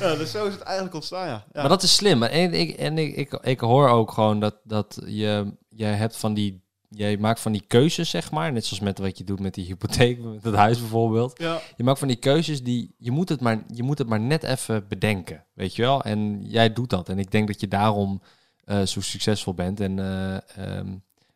Ja, dus zo is het eigenlijk ontstaan, ja. ja. Maar dat is slim. En, ik, en ik, ik, ik hoor ook gewoon dat, dat je, jij hebt van die... Jij maakt van die keuzes, zeg maar. Net zoals met wat je doet met die hypotheek, met het huis bijvoorbeeld. ja. Je maakt van die keuzes die... Je moet het maar, je moet het maar net even bedenken, weet je wel? En jij doet dat. En ik denk dat je daarom eh, zo succesvol bent. En eh, ehm,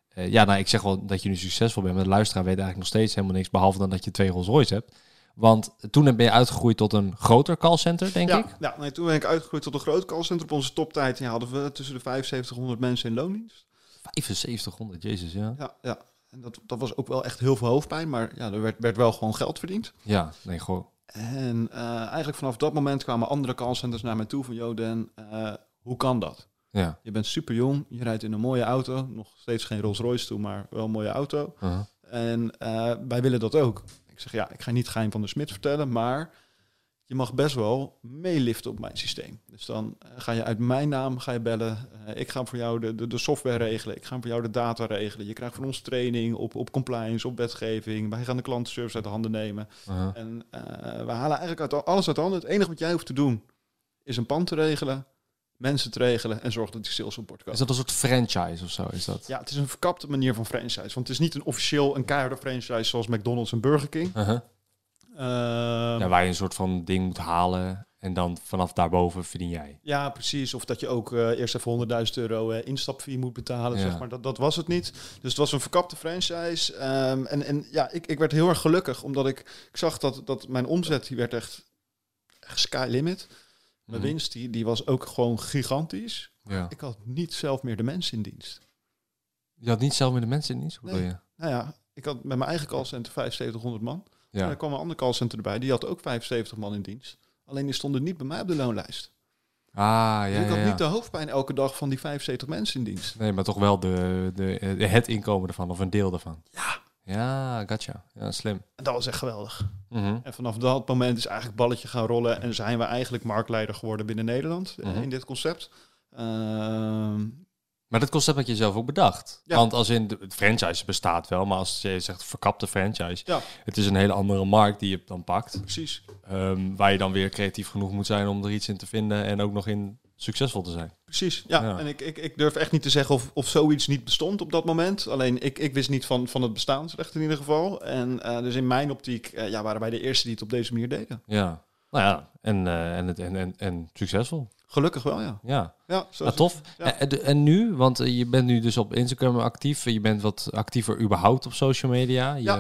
eh, ja, nou, ik zeg wel dat je nu succesvol bent. Maar de luisteraar weet eigenlijk nog steeds helemaal niks... behalve dan dat je twee Rolls Royce hebt. Want toen ben je uitgegroeid tot een groter callcenter, denk ja, ik. ja nee, toen ben ik uitgegroeid tot een groot callcenter. Op onze toptijd ja, hadden we tussen de 7500 mensen in loondienst. 7500, jezus, ja. Ja, ja. En dat, dat was ook wel echt heel veel hoofdpijn. Maar ja, er werd, werd wel gewoon geld verdiend. Ja, nee, gewoon. En eh, eigenlijk vanaf dat moment kwamen andere callcenters naar mij toe van... Yo, Dan, eh, hoe kan dat? Ja. Je bent super jong, je rijdt in een mooie auto. Nog steeds geen Rolls Royce toe, maar wel een mooie auto. Uh-huh. En eh, wij willen dat ook. Ik zeg, ja, ik ga niet geheim van de smid vertellen, maar je mag best wel meeliften op mijn systeem. Dus dan eh, ga je uit mijn naam ga je bellen. Eh, ik ga voor jou de, de, de software regelen. Ik ga voor jou de data regelen. Je krijgt van ons training op, op compliance, op wetgeving. Wij gaan de klantenservice uit de handen nemen. En eh, we halen eigenlijk uit, alles uit de handen. Het enige wat jij hoeft te doen, is een pand te regelen, mensen te regelen en zorgen dat die sales op bord komen. Is dat een soort franchise of zo? Is dat? Ja, het is een verkapte manier van franchise. Want het is niet een officieel een keiharde franchise zoals McDonald's en Burger King. Ja, waar je een soort van ding moet halen en dan vanaf daarboven verdien jij. Ja, precies. Of dat je ook eh, eerst even 100.000 euro eh, instapfee moet betalen, Ja. zeg maar. Dat, dat was het niet. Dus het was een verkapte franchise. Ehm, en, en ja, ik, ik werd heel erg gelukkig, omdat ik, ik zag dat, dat mijn omzet, die werd echt, echt sky limit. Mijn Mhm. winst, die, die was ook gewoon gigantisch. Ja. Ik had niet zelf meer de mensen in dienst. Je had niet zelf met de mensen in dienst? Hoe Nee. je? Nou ja, ik had met mijn eigen callcenter 7500 man. En Ja. er kwam een ander callcenter erbij, die had ook 75 man in dienst. Alleen die stonden niet bij mij op de loonlijst. Ah, ja, Dus ik had ja. niet de hoofdpijn elke dag van die 75 mensen in dienst. Nee, maar toch wel de, de, het inkomen ervan, of een deel daarvan. Ja. Ja, gotcha. Ja, slim. En dat was echt geweldig. Mhm. En vanaf dat moment is eigenlijk balletje gaan rollen en zijn we eigenlijk marktleider geworden binnen Nederland eh, Mhm. in dit concept. Ehm, Maar dat concept had je zelf ook bedacht. Ja. Want als in de franchise bestaat wel, maar als je zegt verkapte franchise, ja, het is een hele andere markt die je dan pakt. precies. Ehm, waar je dan weer creatief genoeg moet zijn om er iets in te vinden en ook nog in succesvol te zijn. Precies, ja. Ja. En ik, ik, ik durf echt niet te zeggen of, of zoiets niet bestond op dat moment. Alleen ik, ik wist niet van, van het bestaansrecht in ieder geval. En eh, dus in mijn optiek eh, ja, waren wij de eerste die het op deze manier deden. Ja. Nou ja, en, eh, en, het, en, en, en succesvol. Gelukkig wel, ja. Ja, Ja, zo ja is tof. Ja. En, nu, want eh, je bent nu dus op Instagram actief. Je bent wat actiever überhaupt op social media. Je, Ja.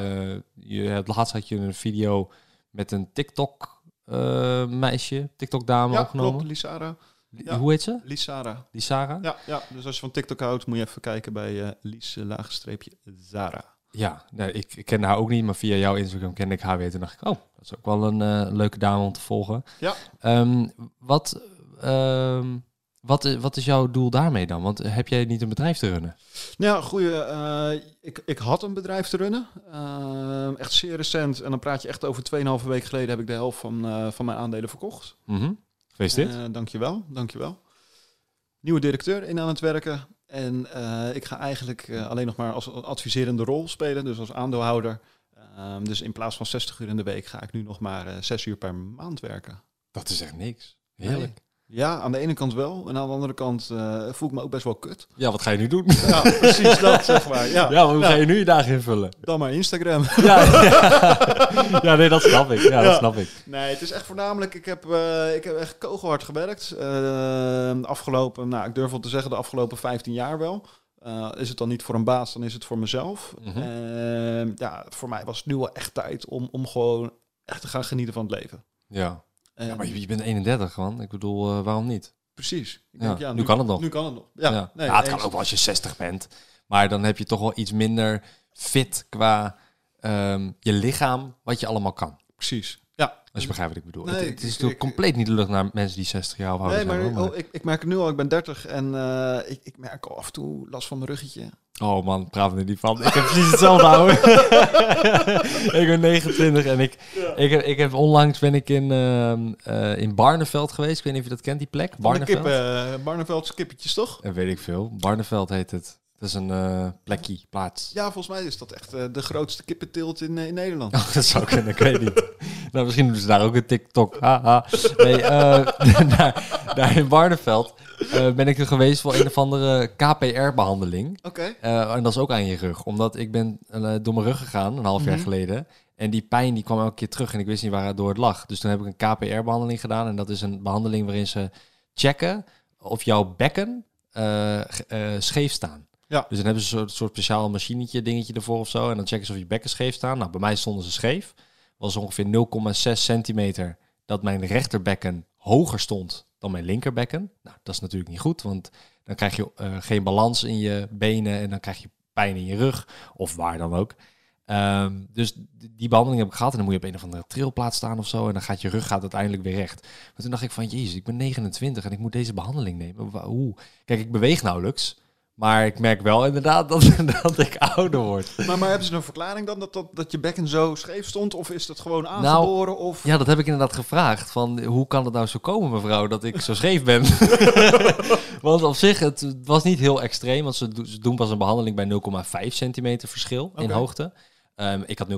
je hebt laatst had je een video met een TikTok eh, meisje, TikTok dame Ja, opgenomen. klopt, Lisara. ja. Hoe heet ze? Lisara. Die Sarah? Ja, ja, dus als je van TikTok houdt, moet je even kijken bij eh Lies eh, laagstreepje Zara. Ja, nee, ik, ik ken haar ook niet, maar via jouw Instagram kende ik haar weer. Toen dacht ik, oh, dat is ook wel een eh, leuke dame om te volgen. Ja. Ehm, wat, ehm, wat, wat is jouw doel daarmee dan? Want heb jij niet een bedrijf te runnen? Nou goeie. eh, ik, ik had een bedrijf te runnen. Eh, echt zeer recent. En dan praat je echt over 2,5 week geleden heb ik de helft van, eh, van mijn aandelen verkocht. Mhm. Gefeliciteerd. Eh, dankjewel, dankjewel. Nieuwe directeur in aan het werken. En ik ga eigenlijk alleen nog maar als adviserende rol spelen, dus als aandeelhouder. Ehm, dus in plaats van 60 uur in de week ga ik nu nog maar eh 6 uur per maand werken. dat is echt niks. Heerlijk. Ja, aan de ene kant wel. En aan de andere kant eh, voel ik me ook best wel kut. Ja, wat ga je nu doen? Ja, precies dat, zeg maar. Ja, Ja, maar hoe Ja. ga je nu je dagen invullen? Dan maar Instagram. Ja, ja. nee, dat snap ik. Ja, dat snap ik. Nee, het is echt voornamelijk, ik heb, eh, ik heb echt kogelhard gewerkt. Eh, afgelopen, nou, ik durf wel te zeggen, de afgelopen 15 jaar wel. Is het dan niet voor een baas, dan is het voor mezelf. Mhm. Ja, voor mij was het nu wel echt tijd om, om gewoon echt te gaan genieten van het leven. Ja. Ja maar je, je bent 31, man. Ik bedoel, eh, waarom niet? Precies. Ik Ja, nu kan het nog. Nu kan het nog. Ja, Ja, nee, ja het kan ook wel als je 60 bent. Maar dan heb je toch wel iets minder fit qua ehm, je lichaam, wat je allemaal kan. Precies. Ja. Als je begrijpt wat ik bedoel. Nee, het, het is ik- natuurlijk ik- compleet niet lucht naar mensen die 60 jaar of ouder Nee, maar, zijn. hoor, oh, ik, ik merk het nu al, ik ben 30 en eh, ik, ik merk al af en toe last van mijn ruggetje. Oh man, praat er niet van. Ik heb precies hetzelfde ouwe. ik ben 29 en ik, ik, heb, ik heb onlangs ben ik in, ehm, eh, in Barneveld geweest. Ik weet niet of je dat kent, die plek. De Barneveld. kippen, uh, Barneveldse kippetjes toch? En weet ik veel. Barneveld heet het. Dat is een eh, plekje, plaats. Ja, volgens mij is dat echt eh, de grootste kippenteelt in, eh, in Nederland. Oh, dat zou kunnen, ik weet niet. nou, misschien doen ze daar ook een TikTok. Haha. Nee, daar, daar in Barneveld ben ik er geweest voor een of andere KPR-behandeling. Oké. En dat is ook aan je rug. Omdat ik ben door mijn rug gegaan, een half jaar Mhm. geleden. En die pijn die kwam elke keer terug en ik wist niet waar het door het lag. Dus toen heb ik een KPR-behandeling gedaan. En dat is een behandeling waarin ze checken of jouw bekken scheef staan. Ja. Dus dan hebben ze een soort, speciaal machinetje, dingetje ervoor of zo. En dan checken ze of je bekken scheef staan. Nou, bij mij stonden ze scheef. was ongeveer 0,6 centimeter dat mijn rechterbekken hoger stond dan mijn linkerbekken. Nou, dat is natuurlijk niet goed, want dan krijg je eh, geen balans in je benen en dan krijg je pijn in je rug of waar dan ook. Ehm, dus die behandeling heb ik gehad en dan moet je op een of andere trilplaat staan of zo en dan gaat je rug gaat uiteindelijk weer recht. Maar toen dacht ik van, jezus, ik ben 29 en ik moet deze behandeling nemen. Hoe? Kijk, ik beweeg nauwelijks, maar ik merk wel inderdaad dat, dat ik ouder word. Maar, maar hebben ze een verklaring dan dat, dat, dat je bekken zo scheef stond? Of is dat gewoon aangeboren? of... Ja, dat heb ik inderdaad gevraagd. Van hoe kan het nou zo komen, mevrouw, dat ik zo scheef ben? want op zich, het was niet heel extreem. Want ze, do- ze doen pas een behandeling bij 0,5 centimeter verschil in hoogte. Ehm, ik had 0,6,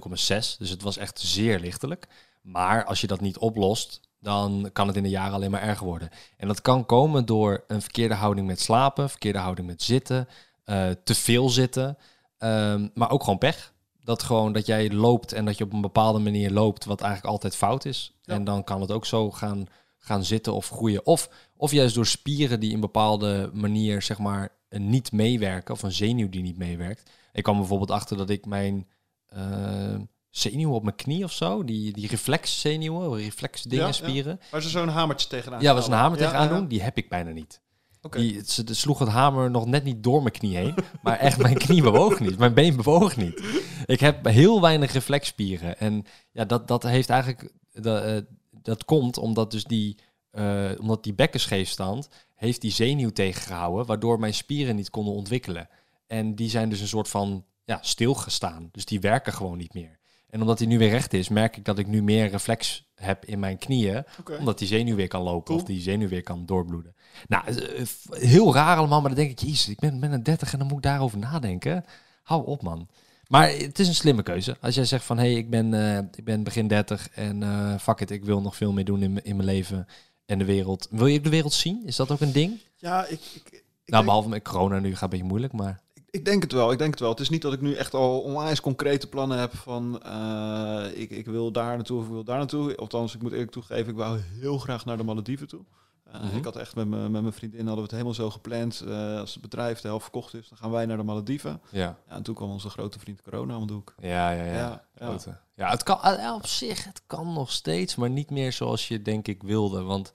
dus het was echt zeer lichtelijk. Maar als je dat niet oplost, dan kan het in de jaren alleen maar erger worden. En dat kan komen door een verkeerde houding met slapen, verkeerde houding met zitten, eh, te veel zitten, ehm, maar ook gewoon pech. Dat gewoon dat jij loopt en dat je op een bepaalde manier loopt, wat eigenlijk altijd fout is. Ja. En dan kan het ook zo gaan, gaan zitten of groeien. Of, of juist door spieren die een bepaalde manier, zeg maar, niet meewerken, of een zenuw die niet meewerkt. Ik kwam bijvoorbeeld achter dat ik mijn eh zenuwen op mijn knie of zo, die, die reflexzenuwen, reflexdingen, Ja, ja. spieren. Waar ze zo'n hamertje tegenaan Ja, was een hamer tegenaan doen, die heb ik bijna niet. Oké. Die, ze de sloeg het hamer nog net niet door mijn knie heen. Maar echt, mijn knie bewoog niet. Mijn been bewoog niet. Ik heb heel weinig reflexspieren. En ja, dat, dat heeft eigenlijk... Dat, eh, dat komt omdat dus die... eh, omdat die bekkenscheefstand heeft die zenuw tegengehouden... waardoor mijn spieren niet konden ontwikkelen. En die zijn dus een soort van ja, stilgestaan. Dus die werken gewoon niet meer. En omdat die nu weer recht is, merk ik dat ik nu meer reflex heb in mijn knieën omdat die zenuw weer kan lopen Cool. of die zenuw weer kan doorbloeden. Nou, eh, heel raar allemaal, maar dan denk ik, jezus, ik ben, ben een 30 en dan moet ik daarover nadenken. Hou op, man. Maar het is een slimme keuze. Als jij zegt van, hé, hey, ik, ben, eh, ik ben begin 30 en eh fuck it, ik wil nog veel meer doen in, in mijn leven en de wereld. Wil je de wereld zien? Is dat ook een ding? Ja, ik, ik, ik, nou, behalve met corona nu gaat een beetje moeilijk, maar... ik, denk het wel. Ik denk het wel. Het is niet dat ik nu echt al onwijs concrete plannen heb van eh, ik, ik wil daar naartoe of ik wil daar naartoe. Althans, ik moet eerlijk toegeven, ik wou heel graag naar de Malediven toe. Eh, Mhm. Ik had echt met, me, met mijn vriendin hadden we het helemaal zo gepland. Eh, als het bedrijf de helft verkocht is, dan gaan wij naar de Malediven. Ja, Ja, en toen kwam onze grote vriend corona om de hoek. ja, ja. ja. Ja, ja. Ja het kan op zich, het kan nog steeds, maar niet meer zoals je denk ik wilde. Want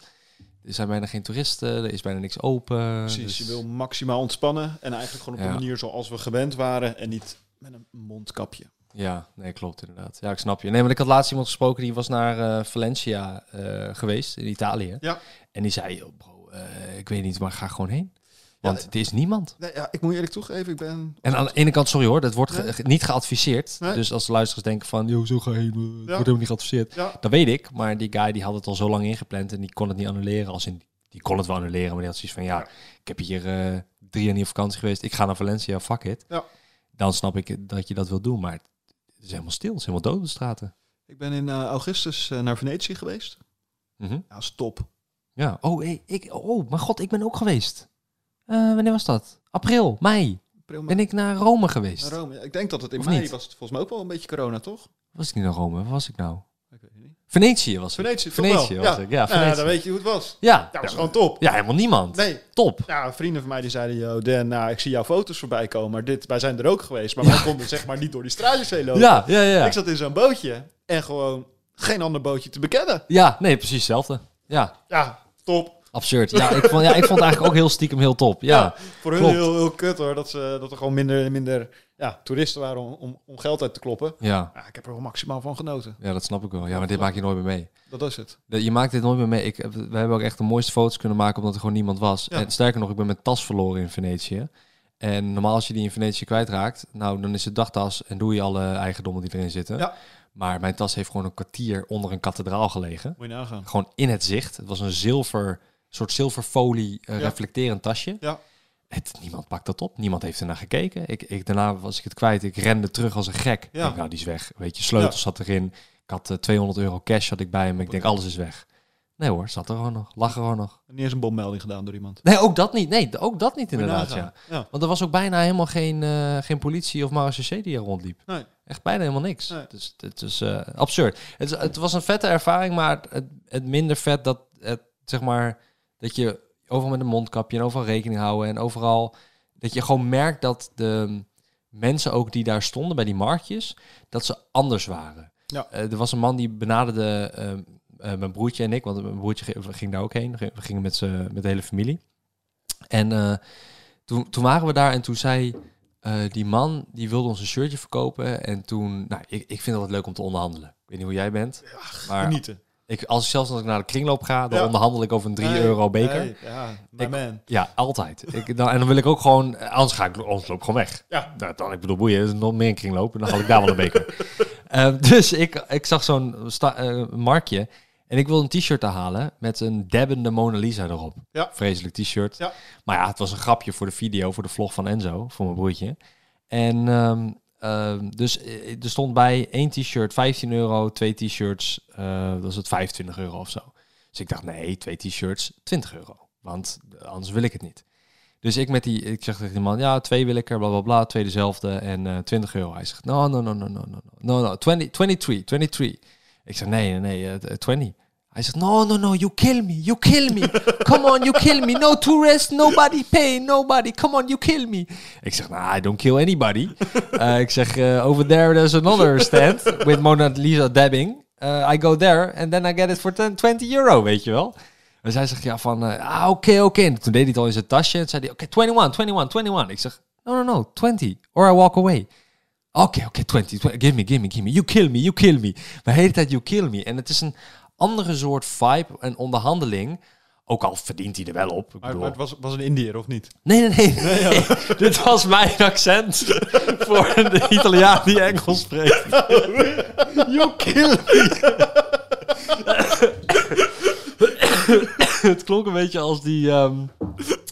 er zijn bijna geen toeristen, er is bijna niks open. Precies, dus- je wil maximaal ontspannen en eigenlijk gewoon op Ja. een manier zoals we gewend waren en niet met een mondkapje. Ja, nee, klopt inderdaad. Ja, ik snap je. Nee, maar ik had laatst iemand gesproken die was naar eh, Valencia eh, geweest in Italië. Ja. En die zei, "Yo, bro, eh, ik weet niet, maar ga gewoon heen. Want er is niemand. Nee, ja, ik moet je eerlijk toegeven, ik ben... En aan de ene kant, sorry hoor, dat wordt ge- Nee. ge- niet geadviseerd. Nee. Dus als de luisteraars denken van, joh, zo ga je heen, eh, het wordt helemaal niet geadviseerd. Ja, Dat weet ik, maar die guy die had het al zo lang ingepland en die kon het niet annuleren. Als in, die kon het wel annuleren, maar die had zoiets van, ja, ik heb hier eh, drie jaar niet op vakantie geweest. Ik ga naar Valencia, fuck it. Ja. Dan snap ik dat je dat wil doen, maar het is helemaal stil. Het is helemaal dood de straten. ik ben in eh, augustus naar Venetië geweest. Mhm. Ja, stop. Ja. Oh, hey, ik, oh, mijn god, ik ben ook geweest. Eh, wanneer was dat? April, mei. April, Ben ik naar Rome geweest? naar Rome. Ja, Ik denk dat het in Of mei niet? was. Het volgens mij ook wel een beetje corona, toch? Was ik niet naar Rome? Waar was ik nou? Ik weet het niet. Venetië was ik. Venetië, was ja. ik. Ja, Venetië. dan weet je hoe het was. Ja. Ja, was gewoon top. Ja, helemaal niemand. Nee, Top. ja, vrienden van mij die zeiden, yo, Dan, nou, ik zie jouw foto's voorbij komen, maar dit, wij zijn er ook geweest, maar wij konden zeg maar niet door die straatjes heen lopen. Ja, ja, ja. Ik zat in zo'n bootje en gewoon geen ander bootje te bekennen. Ja, nee, precies hetzelfde. Ja, Ja, top. Absurd. Ja, ik vond, ja, ik vond het eigenlijk ook heel stiekem heel top. Ja, voor hun klopt. heel, heel kut hoor, dat, ze, dat er gewoon minder, minder ja, toeristen waren om, om, om geld uit te kloppen. ja. Ja, ik heb er wel maximaal van genoten. ja, dat snap ik wel. Ja, maar dit maak je nooit meer mee. Dat is het. Je maakt dit nooit meer mee. Ik, we hebben ook echt de mooiste foto's kunnen maken omdat er gewoon niemand was. Ja. En sterker nog, ik ben mijn tas verloren in Venetië. En normaal als je die in Venetië kwijtraakt, nou dan is het dagtas en doe je alle eigendommen die erin zitten. Ja. Maar mijn tas heeft gewoon een kwartier onder een kathedraal gelegen. Moet je nagaan. Gewoon in het zicht. Het was een zilver, soort zilverfolie Ja. reflecterend tasje. Ja. Het, niemand pakt dat op. Niemand heeft ernaar gekeken. Ik, ik, daarna was ik het kwijt. Ik rende terug als een gek. Ja. denk, nou, die is weg. Weet je, sleutels zat erin. Ik had eh, 200 euro cash had ik bij me. Ik denk, alles is weg. Nee hoor, zat er gewoon nog. Lag er gewoon nog. Niet eens een bommelding gedaan door iemand. Nee, ook dat niet. Nee, ook dat niet inderdaad, ja. ja. Want er was ook bijna helemaal geen, eh, geen politie of marechaussee die er rondliep. Nee. Echt bijna helemaal niks. Nee. Dus het is absurd. Het, het was een vette ervaring, maar het, het minder vet dat het, zeg maar, dat je overal met een mondkapje en overal rekening houden en overal dat je gewoon merkt dat de mensen ook die daar stonden bij die marktjes, dat ze anders waren. Ja. Eh, er was een man die benaderde eh, eh, mijn broertje en ik, want mijn broertje ging, daar ook heen. We gingen met, met de hele familie. En eh, toen, toen waren we daar en toen zei die man, die wilde ons een shirtje verkopen. En toen, nou, ik, ik vind het altijd leuk om te onderhandelen. Ik weet niet hoe jij bent. Maar Genieten. Ik, als, zelfs als ik naar de kringloop ga, dan Ja. onderhandel ik over een 3 Nee, euro beker. nee, ja, my Ik- man. Ja, altijd. Ik, dan, en dan wil ik ook gewoon, anders ga ik, anders loop gewoon weg. Ja. Nou, dan, ik bedoel, boeien, is nog meer een kringloop en dan haal ik daar wel een beker. Ehm, dus ik, ik zag zo'n sta- eh, marktje en ik wilde een t-shirt halen met een dabbende Mona Lisa erop. Ja. Vreselijk t-shirt. Ja. Maar ja, het was een grapje voor de video, voor de vlog van Enzo, voor mijn broertje. En ehm, ehm, dus eh, er stond bij één t-shirt 15 euro, twee t-shirts, eh dat was het 25 euro of zo. Dus ik dacht, nee, twee t-shirts, 20 euro. Want eh, anders wil ik het niet. Dus ik met die, ik zeg tegen die man, ja, twee wil ik er, bla bla bla, twee dezelfde en eh 20 euro. Hij zegt, no, no, no, no, no, no, no, no, 20, 23, 23. Ik zeg, nee, nee, nee, eh, 20. Hij zegt, no, no, no, you kill me, you kill me. Come on, you kill me. No tourist, nobody pay, nobody. Come on, you kill me. Ik zeg, nou, I don't kill anybody. Eh, ik zeg, eh, over there there's another stand with Mona Lisa dabbing. Eh, I go there and then I get it for 10, 20 euro, weet je wel. Dus hij zegt, ja, van, ah, oké, oké. En toen deed hij het al in zijn tasje. En zei hij, oké, 21, 21, 21. Ik zeg, no, no, no, 20. Or I walk away. Oké, oké, 20, 20. Give me, give me, give me. You kill me, you kill me. Maar de hele tijd, you kill me. En het is een andere soort vibe en onderhandeling. Ook al verdient hij er wel op. Ik Maar, bedoel, maar het was, was een Indiër, of niet? Nee, nee, nee. nee. Dit was mijn accent voor de Italiaan die Engels spreekt. You kill me! Het klonk een beetje als die... ehm,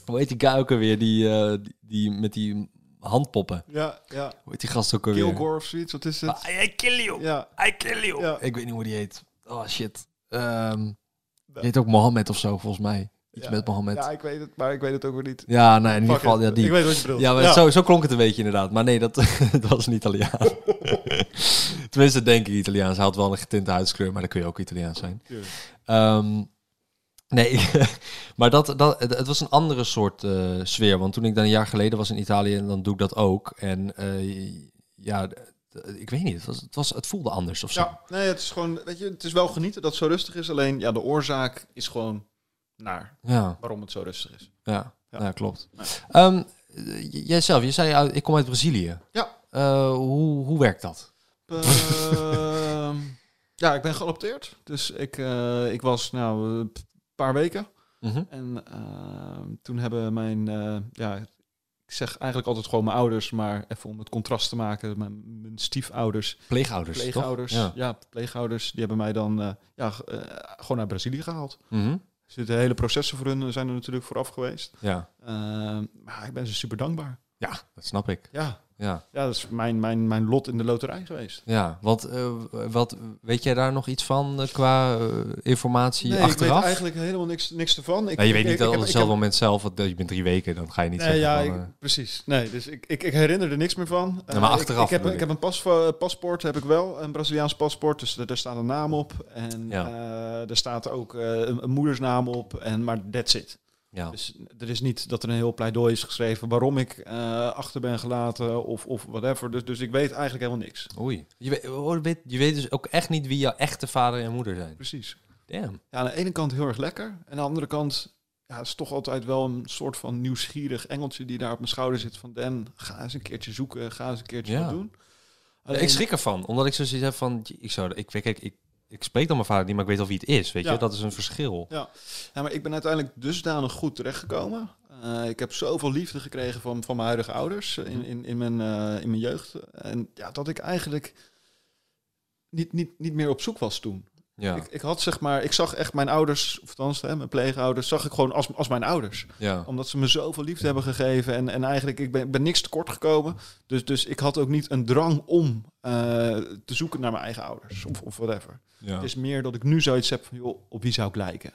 hoe heet die guy ook alweer? Die, eh, die, die met die handpoppen. Ja, ja. Hoe heet die gast ook alweer? Kilgore of zoiets, wat is het? Ah, I kill you. Ja. I kill you. Ja. Ik weet niet hoe die heet. Oh, shit. Ehm die heet ook Mohammed of zo, volgens mij. Iets Ja. met Mohammed. Ja, ik weet het, maar ik weet het ook weer niet. Ja, nee, in ieder geval, ja, die. Ik weet wat je bedoelt. Ja, maar Zo, zo klonk het een beetje inderdaad. Maar nee, dat, dat was een Italiaan. Tenminste, denk ik Italiaans. Hij had wel een getinte huidskleur, maar dan kun je ook Italiaans zijn. Ehm, nee, maar dat, dat, het, was een andere soort eh, sfeer. Want toen ik dan een jaar geleden was in Italië, dan doe ik dat ook. En eh, ja, ik weet niet, het, was, het, was, het voelde anders of zo. Ja, nee, het is gewoon, weet je, het is wel genieten dat het zo rustig is. Alleen, ja, de oorzaak is gewoon naar Ja, waarom het zo rustig is. ja, Ja. ja. klopt. Ja. Ehm, jijzelf, je zei, uit- ik kom uit Brazilië. Ja. Eh, hoe, hoe werkt dat? Ehm, ja, ik ben geadopteerd. Dus ik, eh, ik was nou een paar weken. Mhm. En ehm, toen hebben mijn, eh, ja, ik zeg eigenlijk altijd gewoon mijn ouders, maar even om het contrast te maken, mijn, mijn stiefouders, Pleegouders, pleegouders, ja. pleegouders, die hebben mij dan eh, ja, eh, gewoon naar Brazilië gehaald. Mhm. Er zitten hele processen voor hun, zijn er natuurlijk vooraf geweest. Ja. Ehm, maar ik ben ze super dankbaar. ja, dat snap ik. Ja, Ja, ja dat is mijn, mijn, mijn lot in de loterij geweest. ja. Want eh, wat, weet jij daar nog iets van eh, qua eh, informatie Nee, ik weet eigenlijk helemaal niks, niks ervan. Ik, Ja, je weet ik- niet ik- op hetzelfde moment zelf, want je bent drie weken, dan ga je niet Nee, zeggen ja, van... precies. Nee, dus ik, ik, ik herinner er niks meer van. Ja, maar ik- achteraf Ik, heb, ik heb een pas, paspoort, heb ik wel, een Braziliaans paspoort. Dus daar staat een naam op. En Ja. er staat ook een, een moedersnaam op. En, maar that's it. Ja. Dus er is niet dat er een heel pleidooi is geschreven waarom ik eh, achter ben gelaten of, of whatever. Dus, dus ik weet eigenlijk helemaal niks. Oei. Je weet, oh, je weet- je weet dus ook echt niet wie jouw echte vader en moeder zijn. Precies. Damn. Ja, aan de ene kant heel erg lekker. En aan de andere kant ja, het is toch altijd wel een soort van nieuwsgierig engeltje die daar op mijn schouder zit. Van Dan, ga eens een keertje zoeken, ga eens een keertje Ja. wat doen. Ik schrik ervan, omdat ik zo zoiets heb van... Ik, zou, ik, weet- kijk, ik, ik spreek dan mijn vader niet, maar ik weet al wie het is, weet Ja. je? Dat is een verschil. Ja, maar ik ben uiteindelijk dusdanig goed terechtgekomen. Eh, ik heb zoveel liefde gekregen van, van mijn huidige ouders eh, in, in, in, mijn, eh, in mijn jeugd. En ja, dat ik eigenlijk niet, niet, niet meer op zoek was toen. Ja. Ik, ik had zeg maar, ik zag echt mijn ouders, of althans hè, mijn pleegouders, zag ik gewoon als, als mijn ouders. ja. Omdat ze me zoveel liefde hebben gegeven. En, en eigenlijk, ik ben, ik ben niks tekort gekomen. Dus, dus ik had ook niet een drang om eh, te zoeken naar mijn eigen ouders. Of, of whatever. Ja, Het is meer dat ik nu zoiets heb van, joh, op wie zou ik lijken?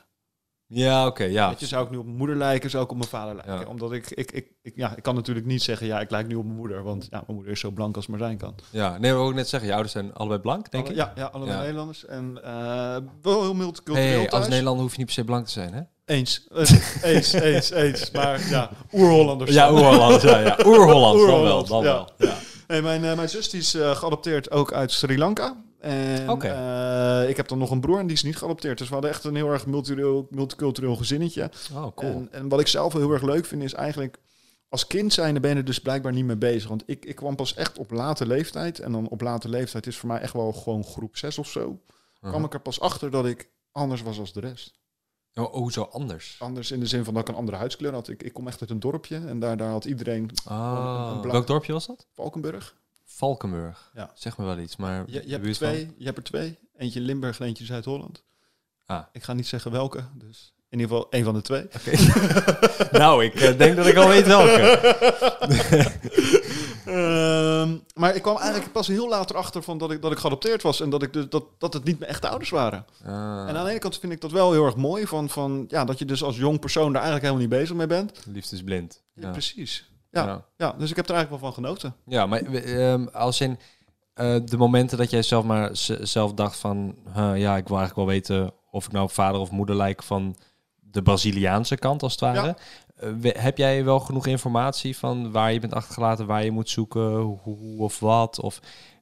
Ja oké, ja. Weet je, zou ik nu op mijn moeder lijken, zou ik op mijn vader lijken? Ja. Omdat ik, ik, ik, ik, ja, ik kan natuurlijk niet zeggen, ja, ik lijk nu op mijn moeder. Want ja, mijn moeder is zo blank als maar zijn kan. ja. Nee, wat ik ook net zeggen, je ouders zijn allebei blank, denk Alle- ik. Ja, ja Ja. Nederlanders. En eh, wel heel multicultureel Hey, thuis. als Nederlander hoef je niet per se blank te zijn, hè? Eens. Eens, eens, eens. Maar ja, oer-Hollanders. Ja, oer-Holland, ja, ja. Oer-Holland, dan wel, dan wel. Ja. Nee, mijn, eh, mijn zus die is eh, geadopteerd ook uit Sri Lanka. En eh, ik heb dan nog een broer en die is niet geadopteerd. Dus we hadden echt een heel erg multicultureel, multicultureel gezinnetje. Oh, cool. En, en wat ik zelf heel erg leuk vind is eigenlijk... Als kind zijnde ben je er dus blijkbaar niet mee bezig. Want ik, ik kwam pas echt op late leeftijd. En dan op late leeftijd is voor mij echt wel gewoon groep 6 of zo. Uh-huh. kwam ik er pas achter dat ik anders was als de rest. Oh, hoezo anders? Anders in de zin van dat ik een andere huidskleur had. Ik, ik kom echt uit een dorpje en daar, daar had iedereen Ah, een welk dorpje was dat? Valkenburg. Valkenburg. Ja. Zeg me wel iets, maar... Je, hebt van- twee, je hebt er twee. Eentje Limburg en eentje Zuid-Holland. Ah. Ik ga niet zeggen welke, dus in ieder geval één van de twee. nou, ik eh, denk dat ik al weet welke. Ehm, maar ik kwam eigenlijk pas heel later achter van dat ik, dat ik geadopteerd was en dat, ik dus, dat, dat het niet mijn echte ouders waren. Ah. En aan de ene kant vind ik dat wel heel erg mooi, van, van, ja, dat je dus als jong persoon daar eigenlijk helemaal niet bezig mee bent. Liefde is blind. Ja, Ja. precies. Ja, ja. Ja. dus ik heb er eigenlijk wel van genoten. Ja, maar ehm, als in eh, de momenten dat jij zelf maar zelf dacht van... ja, ik wil eigenlijk wel weten of ik nou vader of moeder lijk van de Braziliaanse kant als het ware. Ja. Eh, heb jij wel genoeg informatie van waar je bent achtergelaten, waar je moet zoeken, hoe, of wat? Of,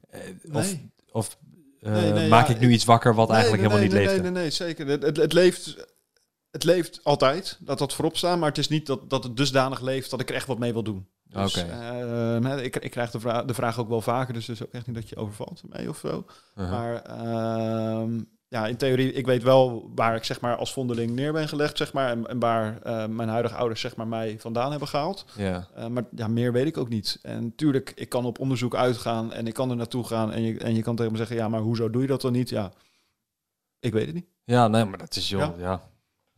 eh, of, Nee. of Nee, nee, maak ja, ik nu iets wakker wat Nee, eigenlijk nee, helemaal nee, niet nee, leefde? Nee, nee, zeker. Het, het leeft... Het leeft altijd, dat dat voorop staat, maar het is niet dat, dat het dusdanig leeft dat ik er echt wat mee wil doen. Dus, Oké. hè, ik, ik krijg de, vra de vraag ook wel vaker, dus het is ook echt niet dat je overvalt mee of zo. Uh-huh. Maar ehm, ja, in theorie, ik weet wel waar ik zeg maar als vondeling neer ben gelegd, zeg maar, en, en waar eh, mijn huidige ouders zeg maar mij vandaan hebben gehaald. Ja. Eh, maar ja, meer weet ik ook niet. En tuurlijk, ik kan op onderzoek uitgaan en ik kan er naartoe gaan en je, en je kan tegen me zeggen, ja, maar hoezo doe je dat dan niet? Ja, ik weet het niet. ja, nee, maar dat is joh, Ja. ja.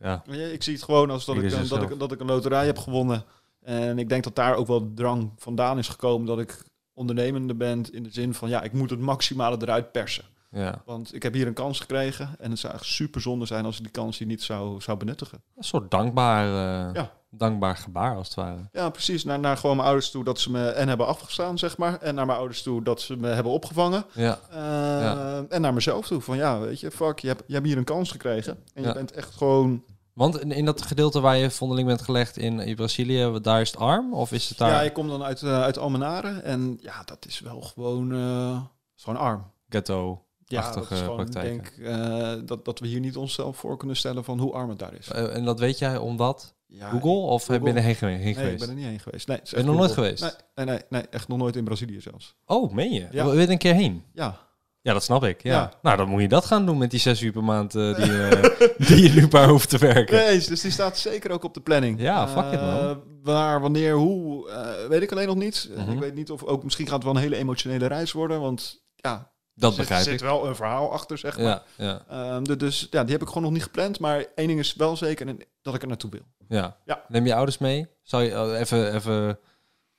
Ja. Ik zie het gewoon als dat ik, dat, ik, dat ik een loterij heb gewonnen. En ik denk dat daar ook wel drang vandaan is gekomen dat ik ondernemende ben in de zin van, ja, ik moet het maximale eruit persen. ja. Want ik heb hier een kans gekregen en het zou echt super zonde zijn als ik die kans hier niet zou, zou benuttigen. Een soort dankbaar, eh, Ja. Dankbaar gebaar als het ware. Ja, precies. Naar, naar gewoon mijn ouders toe dat ze me en hebben afgestaan, zeg maar. En naar mijn ouders toe dat ze me hebben opgevangen. Ja. Uh, Ja. En naar mezelf toe. Van ja, weet je, fuck, je hebt, je hebt hier een kans gekregen. En Ja. je bent echt gewoon... Want in, in dat gedeelte waar je vondeling bent gelegd in, in Brazilië, daar is het arm? Of is het daar Ja, ik kom dan uit, eh, uit Almenare. En ja, dat is wel gewoon, eh, is gewoon arm. ghetto? Ja, dat is gewoon, ik denk eh, dat, dat we hier niet onszelf voor kunnen stellen van hoe arm het daar is. Eh, en dat weet jij omdat Ja, Google? Of Google. ben je gewe- heen Nee, geweest? ik ben er niet heen geweest. Nee, Ben je nog nooit geweest? Nee, nee, nee, nee, echt nog nooit in Brazilië zelfs. Oh, meen je? Ja. Wil je er een keer heen? Ja, Ja, dat snap ik. Ja. Ja. Nou, dan moet je dat gaan doen met die zes uur per maand eh, die, eh, die je nu maar hoeft te werken. Nee, dus die staat zeker ook op de planning. Ja, fuck it, man. Eh, Waar, wanneer, hoe, weet ik alleen nog niet. Mhm. Ik weet niet of ook, misschien gaat het wel een hele emotionele reis worden, want ja, Dat er zit, begrijp zit ik. wel een verhaal achter, zeg maar. Ja, ja, Ehm, dus ja, die heb ik gewoon nog niet gepland, maar één ding is wel zeker en dat ik er naartoe wil. ja. Ja. Neem je ouders mee? Zou je oh, even, even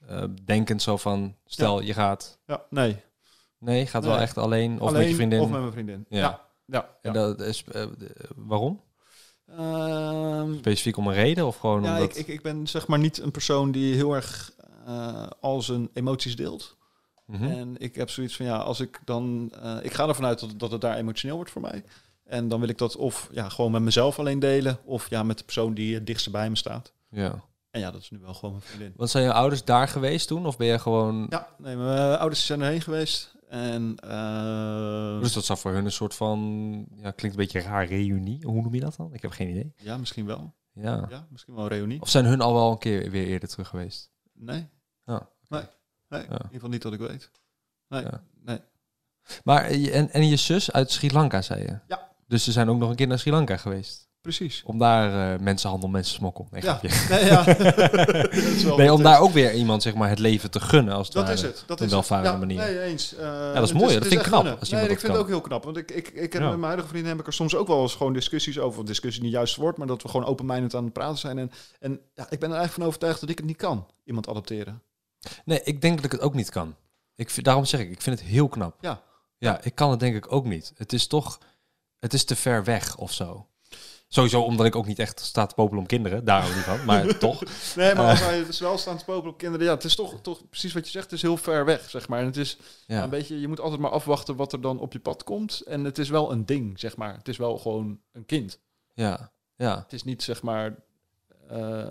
eh, denkend zo van, stel je gaat... Ja, nee. Nee, gaat wel echt alleen of alleen met je vriendin? of met mijn vriendin. Ja. Ja. En dat is, eh, waarom? Ehm, Specifiek om een reden of gewoon ja, omdat... ik, ik, ik ben zeg maar niet een persoon die heel erg eh, al zijn emoties deelt. Mhm. En ik heb zoiets van ja, als ik dan. eh, ik ga ervan uit dat, dat het daar emotioneel wordt voor mij. En dan wil ik dat of ja, gewoon met mezelf alleen delen. Of ja, met de persoon die het dichtst bij me staat. Ja. En ja, dat is nu wel gewoon mijn vriendin. Want zijn je ouders daar geweest toen? Of ben je gewoon... Ja, nee, mijn ouders zijn erheen geweest. En eh, Dus dat zou voor hun een soort van... Ja, klinkt een beetje raar, reunie. Hoe noem je dat dan? Ik heb geen idee. ja, misschien wel. Ja. Ja, misschien wel een reunie. Of zijn hun al wel een keer weer eerder terug geweest? Nee. Ja, Nee, nee in Ja. ieder geval niet dat ik weet. Nee, Ja. nee. Maar, eh, en, en je zus uit Sri Lanka, zei je? Ja. Dus ze zijn ook nog een keer naar Sri Lanka geweest? precies. Om daar eh, mensenhandel, mensensmokkel. Nee, Ja, nee, ja. Is nee, om daar is. ook weer iemand zeg maar, het leven te gunnen. Als het Dat ware. is het. Dat Op een is welvarende. Ja, manier. Nee, eens. Uh, dat is mooi, dat vind ik knap, als nee, ik vind het ook heel knap. Want ik, ik, ik heb Ja. met mijn huidige vrienden heb ik er soms ook wel eens gewoon discussies over. Discussie niet juist woord, maar dat we gewoon open-minded aan het praten zijn. En, en ja, ik ben er eigenlijk van overtuigd dat ik het niet kan, iemand adopteren. Nee, ik denk dat ik het ook niet kan. Ik daarom zeg ik, ik vind het heel knap. Ja. Ja, ik kan het denk ik ook niet. Het is toch, het is te ver weg of zo. Sowieso omdat ik ook niet echt sta te popelen om kinderen, daar ook niet van. Maar toch, Nee, maar Eh. als wij dus wel staan te popelen op kinderen, ja, het is toch, toch precies wat je zegt, het is heel ver weg, zeg maar. En het is ja. een beetje, je moet altijd maar afwachten wat er dan op je pad komt. En het is wel een ding, zeg maar. Het is wel gewoon een kind. Ja, ja. Het is niet, zeg maar, eh,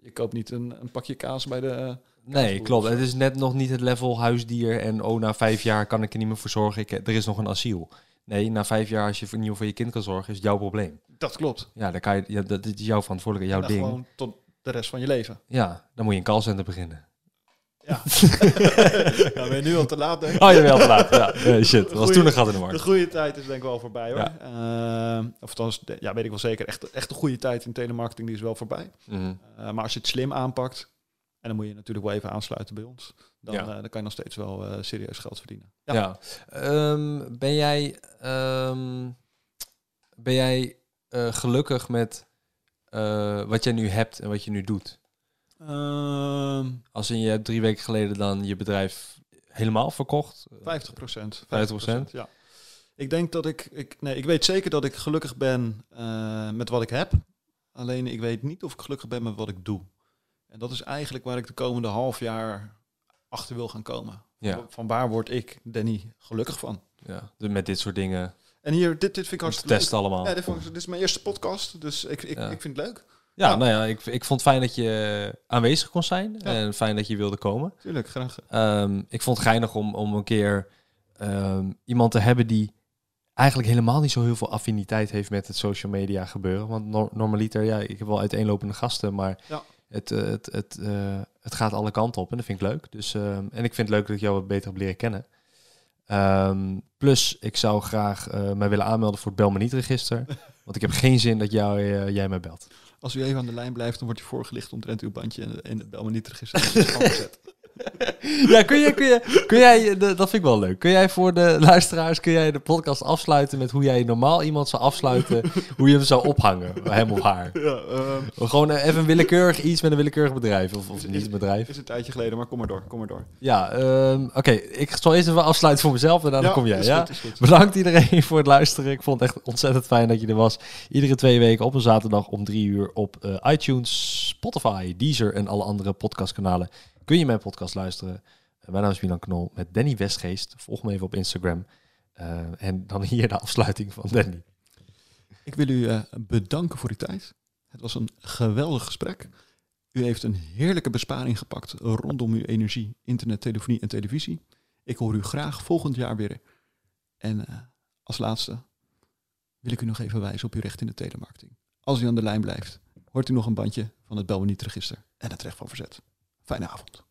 je koopt niet een, een pakje kaas bij de... eh, Nee, klopt. zo. Het is net nog niet het level huisdier en oh, na vijf jaar kan ik er niet meer voor zorgen. Ik, er is nog een asiel. Nee, na vijf jaar als je voor- niet meer voor je kind kan zorgen, is het jouw probleem. dat klopt. Ja, dan kan je, ja, dat is jouw verantwoordelijkheid, jouw ding. gewoon tot de rest van je leven. Ja, dan moet je een callcenter beginnen. Ja. ja, ben je nu al te laat, denk ik. Oh, je wel te laat. Ja, nee, shit. Dat was Goeie- toen een gat in de De markt. goede tijd is denk ik wel voorbij, hoor. Ja. Eh, of althans, de- ja, weet ik wel zeker. Echt, echt de goede tijd in telemarketing die is wel voorbij. Mhm. Eh, maar als je het slim aanpakt, en dan moet je natuurlijk wel even aansluiten bij ons, dan, Ja. eh, dan kan je nog steeds wel eh, serieus geld verdienen. Ja. Ehm, ben jij, ehm, ben jij eh, gelukkig met eh, wat jij nu hebt en wat je nu doet? Ehm, Als in je hebt drie weken geleden dan je bedrijf helemaal verkocht? 50 procent. 50%? Ja. Ik denk dat ik, ik, nee, ik weet zeker dat ik gelukkig ben eh, met wat ik heb. Alleen ik weet niet of ik gelukkig ben met wat ik doe. En dat is eigenlijk waar ik de komende half jaar achter wil gaan komen. Ja, Van waar word ik, Danny, gelukkig van? ja. Dus met dit soort dingen En hier, dit, dit vind ik hartstikke leuk. testen allemaal. Ja, dit, vond ik- dit is mijn eerste podcast, dus ik, ik, Ja. ik vind het leuk. Ja, Ja. nou ja, ik, ik vond het fijn dat je aanwezig kon zijn. Ja. En fijn dat je wilde komen. Tuurlijk, graag. Ehm, ik vond het geinig om, om een keer ehm, iemand te hebben die eigenlijk helemaal niet zo heel veel affiniteit heeft met het social media gebeuren. Want nor- normaliter, ja, ik heb wel uiteenlopende gasten, maar Ja. Het, eh, het, het, eh, het gaat alle kanten op en dat vind ik leuk. Dus, ehm, en ik vind het leuk dat ik jou wat beter heb leren kennen. Ehm, plus, ik zou graag eh, mij willen aanmelden voor het Bel me niet register. Want ik heb geen zin dat jou, jij mij belt. Als u even aan de lijn blijft, dan wordt u voorgelicht omtrent uw bandje in het bel me niet register. Ja, kun, je, kun, je, kun jij, dat vind ik wel leuk. Kun jij voor de luisteraars, kun jij de podcast afsluiten met hoe jij normaal iemand zou afsluiten, hoe je hem zou ophangen, hem of haar? ja, ehm, Gewoon even een willekeurig iets met een willekeurig bedrijf, of, of niet een bedrijf. is een tijdje geleden, maar kom maar door, kom maar door. Ja, ehm, oké, ik zal eerst even afsluiten voor mezelf en daarna kom jij, ja? goed, is goed. Bedankt iedereen voor het luisteren. Ik vond het echt ontzettend fijn dat je er was. Iedere twee weken op een zaterdag om drie uur op eh, iTunes, Spotify, Deezer en alle andere podcastkanalen kun je mijn podcast luisteren. Eh, mijn naam is Milan Knol met Danny Westgeest. Volg me even op Instagram. Eh, en dan hier de afsluiting van Danny. Ik wil u eh, bedanken voor uw tijd. Het was een geweldig gesprek. U heeft een heerlijke besparing gepakt rondom uw energie, internet, telefonie en televisie. Ik hoor u graag volgend jaar weer. En als laatste wil ik u nog even wijzen op uw recht in de telemarketing. Als u aan de lijn blijft, hoort u nog een bandje van het Bel niet register en het recht van verzet. Fijne avond.